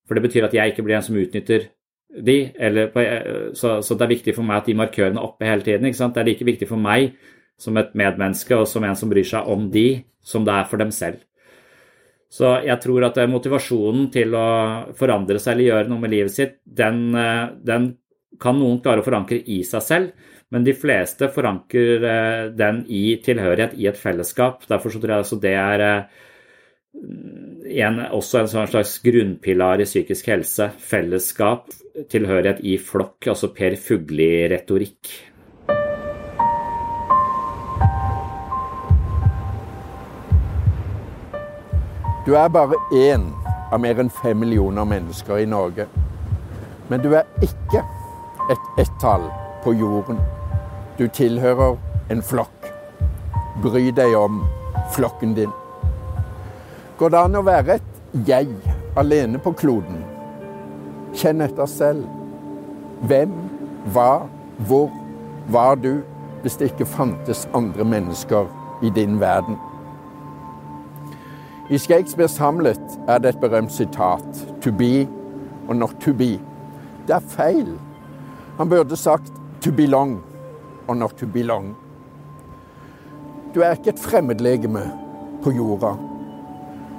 For det betyr at jeg ikke blir en som utnytter de, eller, eh, så, så, det er viktig for meg at de markørene er oppe hele tiden. Det er like viktig for meg som et medmenneske og som en som bryr seg om de, som det er for dem selv. Så jeg tror at motivasjonen til å forandre seg eller gjøre noe med livet sitt, den, eh, den kan noen klare å forankre i seg selv, men de fleste forankrer eh, den i tilhørighet i et fellesskap. Derfor tror jeg altså det er en, eh, også en sånn slags grunnpilar i psykisk helse. Fellesskap, tilhørighet i flokk, altså Per Fugli-retorikk. Du er bare én av mer enn fem millioner mennesker i Norge. Men du er ikke et ett-tall på jorden. Du tilhører en flokk. Bry deg om flokken din. Går det an å være et jeg alene på kloden? Kjenn etter selv. Hvem, hva, hvor var du hvis det ikke fantes andre mennesker i din verden? I Shakespeares Hamlet er det et berømt sitat 'to be og not to be'. Det er feil. Han burde sagt 'to belong' or not to belong. Du er ikke et fremmedlegeme på jorda.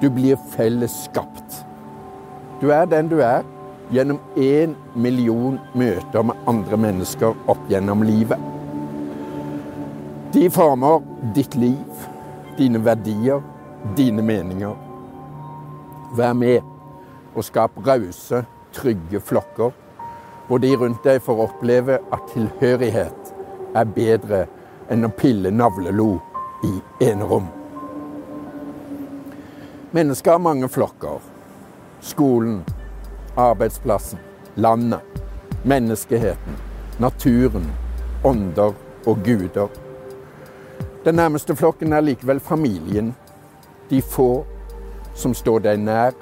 Du blir fellesskapt. Du er den du er gjennom én million møter med andre mennesker opp gjennom livet. De former ditt liv, dine verdier, dine meninger. Vær med og skap rause, trygge flokker, hvor de rundt deg får oppleve at tilhørighet er bedre enn å pille navlelo i enerom. Mennesker har mange flokker. Skolen, arbeidsplassen, landet, menneskeheten, naturen, ånder og guder. Den nærmeste flokken er likevel familien. De få som står deg nær,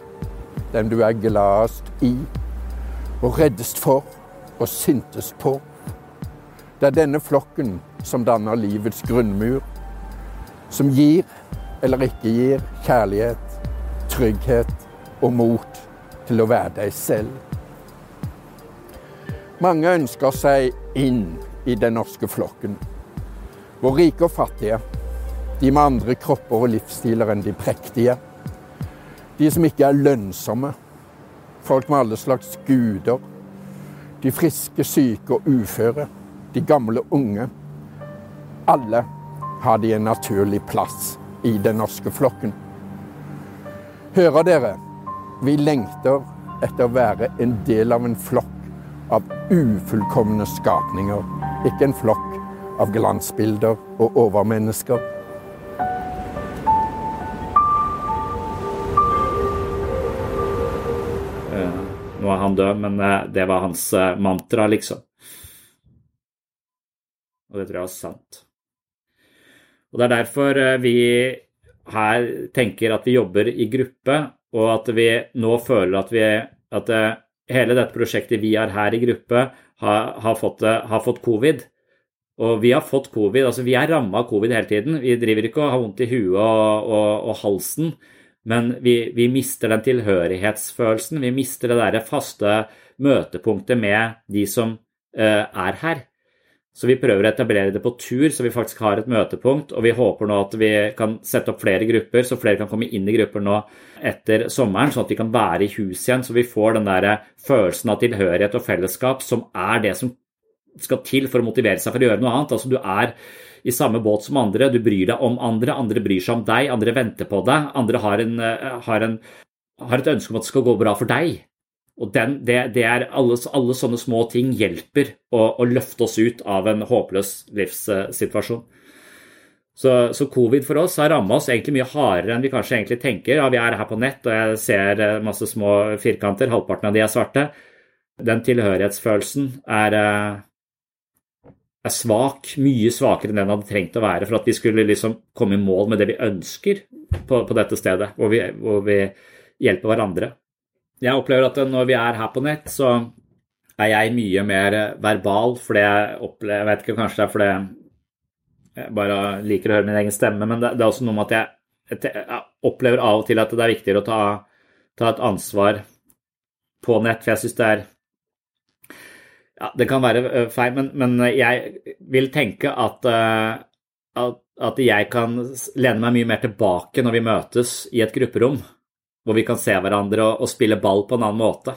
den du er gladest i og reddest for og sintest på. Det er denne flokken som danner livets grunnmur, som gir eller ikke gir kjærlighet, trygghet og mot til å være deg selv. Mange ønsker seg inn i den norske flokken. Hvor rike og fattige, de med andre kropper og livsstiler enn de prektige. De som ikke er lønnsomme, folk med alle slags guder. De friske, syke og uføre, de gamle unge. Alle har de en naturlig plass i den norske flokken. Hører dere? Vi lengter etter å være en del av en flokk av ufullkomne skapninger, ikke en flokk av glansbilder og overmennesker. Eh, Nå er han død, men eh, det var hans eh, mantra, liksom. Og det tror jeg er sant. Og Det er derfor eh, vi her tenker at vi jobber i gruppe, og at vi nå føler at, vi, at eh, hele dette prosjektet vi har her i gruppe, har, har, fått, eh, har fått covid. Og vi har fått covid, altså vi er ramma av covid hele tiden. Vi driver ikke og har vondt i huet og, og, og halsen, men vi, vi, mister den tilhørighetsfølelsen. Vi mister det der faste møtepunktet med de som er her. Så vi prøver å etablere det på tur, så vi faktisk har et møtepunkt. Og vi håper nå at vi kan sette opp flere grupper, så flere kan komme inn i grupper nå etter sommeren, sånn at de kan være i hus igjen. Så vi får den der følelsen av tilhørighet og fellesskap som er det som skal til for å motivere seg for å gjøre noe annet. Altså du er i samme båt som andre, du bryr deg om andre, andre bryr seg om deg, andre venter på deg, andre har, en, har, en, har et ønske om at det skal gå bra for deg. Og den, det, det, er alle, alle, sånne små ting hjelper å, å, løfte oss ut av en håpløs livssituasjon. Så, så covid for oss har ramma oss egentlig mye hardere enn vi kanskje egentlig tenker. Ja, vi er her på nett, og jeg ser masse små firkanter, halvparten av de er svarte. Den tilhørighetsfølelsen er er svak, mye svakere enn den hadde trengt å være for at vi skulle liksom komme i mål med det vi ønsker på, på dette stedet, hvor vi, hvor vi, hjelper hverandre. Jeg opplever at når vi er her på nett, så er jeg mye mer verbal, fordi jeg opplever Jeg vet ikke, kanskje det er fordi jeg bare liker å høre min egen stemme, men det, er også noe med at jeg, jeg, opplever av og til at det er viktigere å ta, ta et ansvar på nett, for jeg syns det er ja, Det kan være feil, men, men jeg vil tenke at, at, at, jeg kan lene meg mye mer tilbake når vi møtes i et grupperom, hvor vi kan se hverandre og, og spille ball på en annen måte.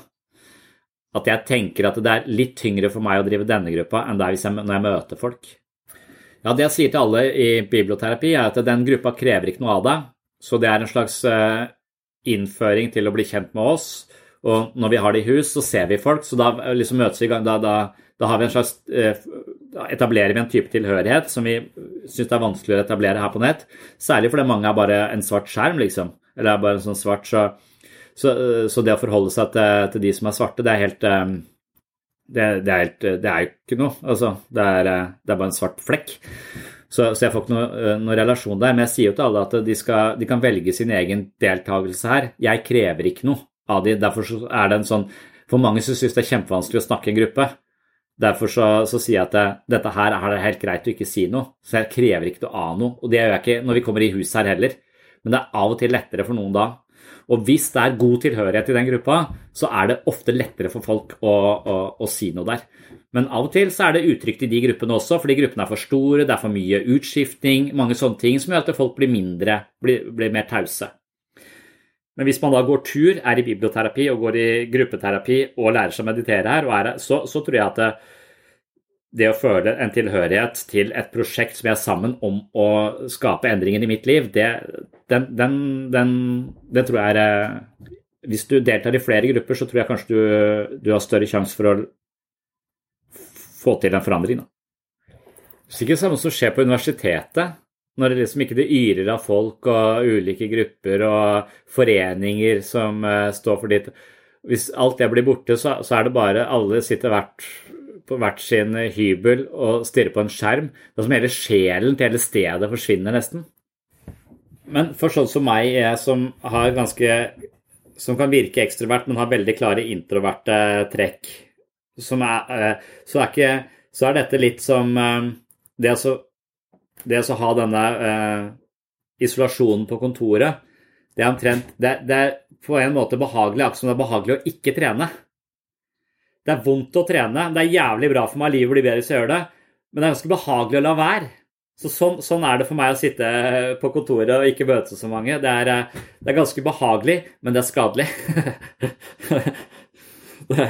At jeg tenker at det er litt tyngre for meg å drive denne gruppa enn det er jeg, når jeg møter folk. Ja, Det jeg sier til alle i biblioterapi, er at den gruppa krever ikke noe av deg. Så det er en slags innføring til å bli kjent med oss og når vi har det i hus, så ser vi folk, så da liksom møtes vi i gang. Da, da, da, vi slags eh, etablerer vi en type tilhørighet som vi syns er vanskelig å etablere her på nett. Særlig fordi mange er bare en svart skjerm, liksom. Eller er bare en sånn svart, så, så, så det å forholde seg til, til, de som er svarte, det er helt eh, det, det, er helt, det er jo ikke noe. Altså, det er, eh, det er bare en svart flekk. Så, så, jeg får ikke noen noe, relasjon der. Men jeg sier jo til alle at de, skal, de kan velge sin egen deltakelse her. Jeg krever ikke noe av de. Derfor er det en sånn For mange som syns det er kjempevanskelig å snakke i en gruppe. Derfor så, så sier jeg at det, dette her er det helt greit å ikke si noe. Så jeg krever ikke noe av noe. Og det gjør jeg ikke når vi kommer i hus her heller. Men det er av og til lettere for noen da. Og hvis det er god tilhørighet i den gruppa, så er det ofte lettere for folk å, å, å si noe der. Men av og til så er det utrygt i de gruppene også, fordi gruppene er for store, det er for mye utskiftning, mange sånne ting som gjør at folk blir mindre, blir, blir mer tause. Men hvis man da går tur, er i biblioterapi og går i gruppeterapi og lærer seg å meditere her, er, så, så, tror jeg at det, det, å føle en tilhørighet til et prosjekt som vi er sammen om å skape endringer i mitt liv, det, den, den, den, det tror jeg er Hvis du deltar i flere grupper, så tror jeg kanskje du, du har større sjanse for å få til en forandring. Da. Sikkert samme som skjer på universitetet når det liksom ikke det yrer av folk og ulike grupper og foreninger som uh, står for ditt Hvis alt det blir borte, så, så er det bare alle sitter hvert, på hvert sin hybel og stirrer på en skjerm. Det er som hele sjelen til hele stedet forsvinner nesten. Men for sånn som meg, jeg som har ganske som kan virke ekstrovert, men har veldig klare introverte trekk, som er, uh, så, er ikke, så er dette litt som uh, det å det å ha denne uh, isolasjonen på kontoret, det er omtrent det, det, er på en måte behagelig, akkurat som det er behagelig å ikke trene. Det er vondt å trene, det er jævlig bra for meg, livet blir bedre hvis jeg gjør det, men det er ganske behagelig å la være. Så sånn, sånn, er det for meg å sitte på kontoret og ikke møte så mange. Det er, eh, det er ganske behagelig, men det er skadelig. *laughs*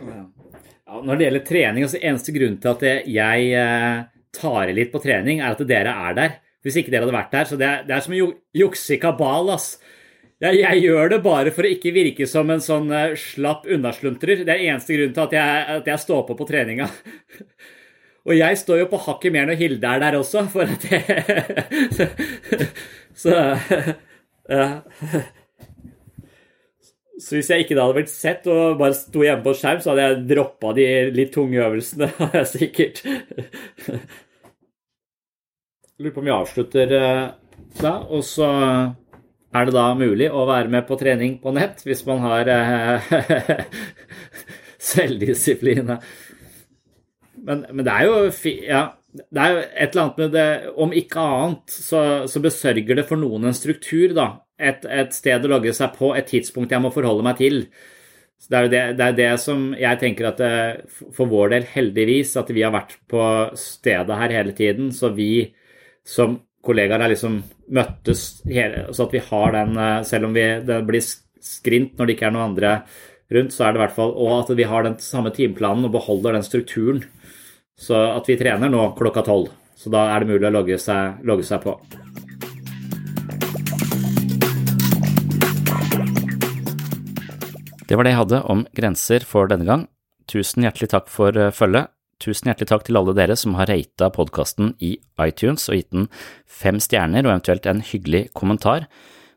ja, når det gjelder trening, altså eneste grunn til at jeg eh, tar i litt på trening, er at dere er der. Hvis ikke dere hadde vært der. Så det er, det er som å jukse i kabal, ass. Jeg, jeg, gjør det bare for å ikke virke som en sånn uh, slapp unnasluntrer. Det er eneste grunn til at jeg, at jeg står på på treninga. *laughs* Og jeg står jo på hakket mer når Hilde er der også, for at jeg *laughs* Så. Så hvis jeg ikke da hadde blitt sett og bare sto hjemme på skjerm, så hadde jeg droppa de litt tunge øvelsene, *laughs* sikkert. Lurer på om vi avslutter eh, da, og så er det da mulig å være med på trening på nett hvis man har eh, *laughs* selvdisiplin. Men, men, det er jo ja, det er jo et eller annet med det Om ikke annet så, så besørger det for noen en struktur, da et, et, sted å logge seg på, et tidspunkt jeg må forholde meg til. Så det, er det, det, er det som jeg tenker at det, eh, for vår del, heldigvis, at vi har vært på stedet her hele tiden. Så vi som kollegaer har liksom møttes hele, så at vi har den eh, Selv om vi, det blir skrint når det ikke er noen andre rundt, så er det i hvert fall Og at vi har den samme timeplanen og beholder den strukturen. Så at vi trener nå klokka tolv. Så da er det mulig å logge seg, logge seg på. Det var det jeg hadde om grenser for denne gang. Tusen hjertelig takk for eh, følget. Tusen hjertelig takk til alle dere som har rata podkasten i iTunes og gitt den fem stjerner og eventuelt en hyggelig kommentar.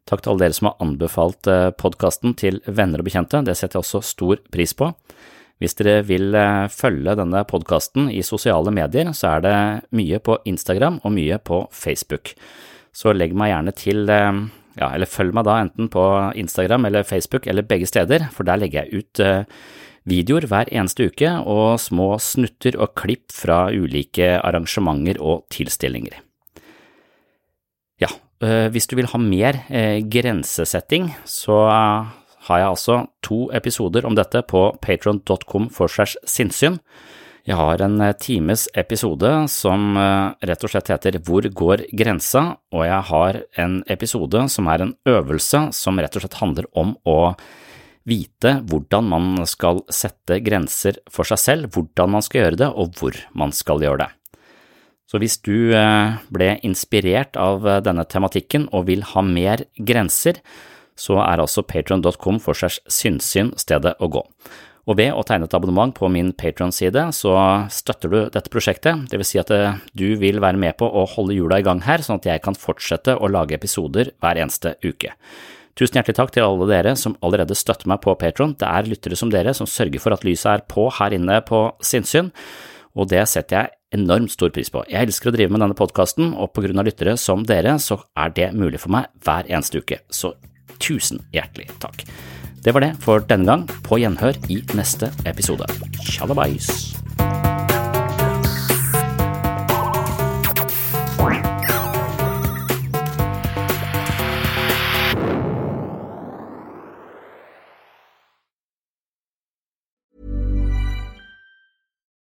Takk til alle dere som har anbefalt eh, podkasten til venner og bekjente, det setter jeg også stor pris på. Hvis dere vil eh, følge denne podkasten i sosiale medier, så er det mye på Instagram og mye på Facebook. Så legg meg gjerne til ja, eller følg meg da enten på Instagram eller Facebook eller begge steder, for der legger jeg ut eh, videoer hver eneste uke og små snutter og klipp fra ulike arrangementer og tilstelninger. Eh, hvis du vil ha mer eh, grensesetting, så har jeg altså to episoder om dette på patron.com for segs sinnssyn. Jeg har en eh, times episode som rett og slett heter Hvor går grensa? og jeg har en episode som er en øvelse som rett og slett handler om å vite hvordan man skal sette grenser for seg selv, hvordan man skal gjøre det, og hvor man skal gjøre det. Så hvis du eh, ble inspirert av denne tematikken og vil ha mer grenser, så er altså patron.com for segs synsyn stedet å gå. Og ved å tegne et abonnement på min Patron-side, så støtter du dette prosjektet, det vil si at eh, du vil være med på å holde hjula i gang her, sånn at jeg kan fortsette å lage episoder hver eneste uke. Tusen hjertelig takk til alle dere som allerede støtter meg på Patron. Det er lyttere som dere som sørger for at lyset er på her inne på sinnssyn, og det setter jeg enormt stor pris på. Jeg elsker å drive med denne podkasten, og på grunn av lyttere som dere, så er det mulig for meg hver eneste uke. Så tusen hjertelig takk. Det var det for denne gang. På gjenhør i neste episode. Tjallabais!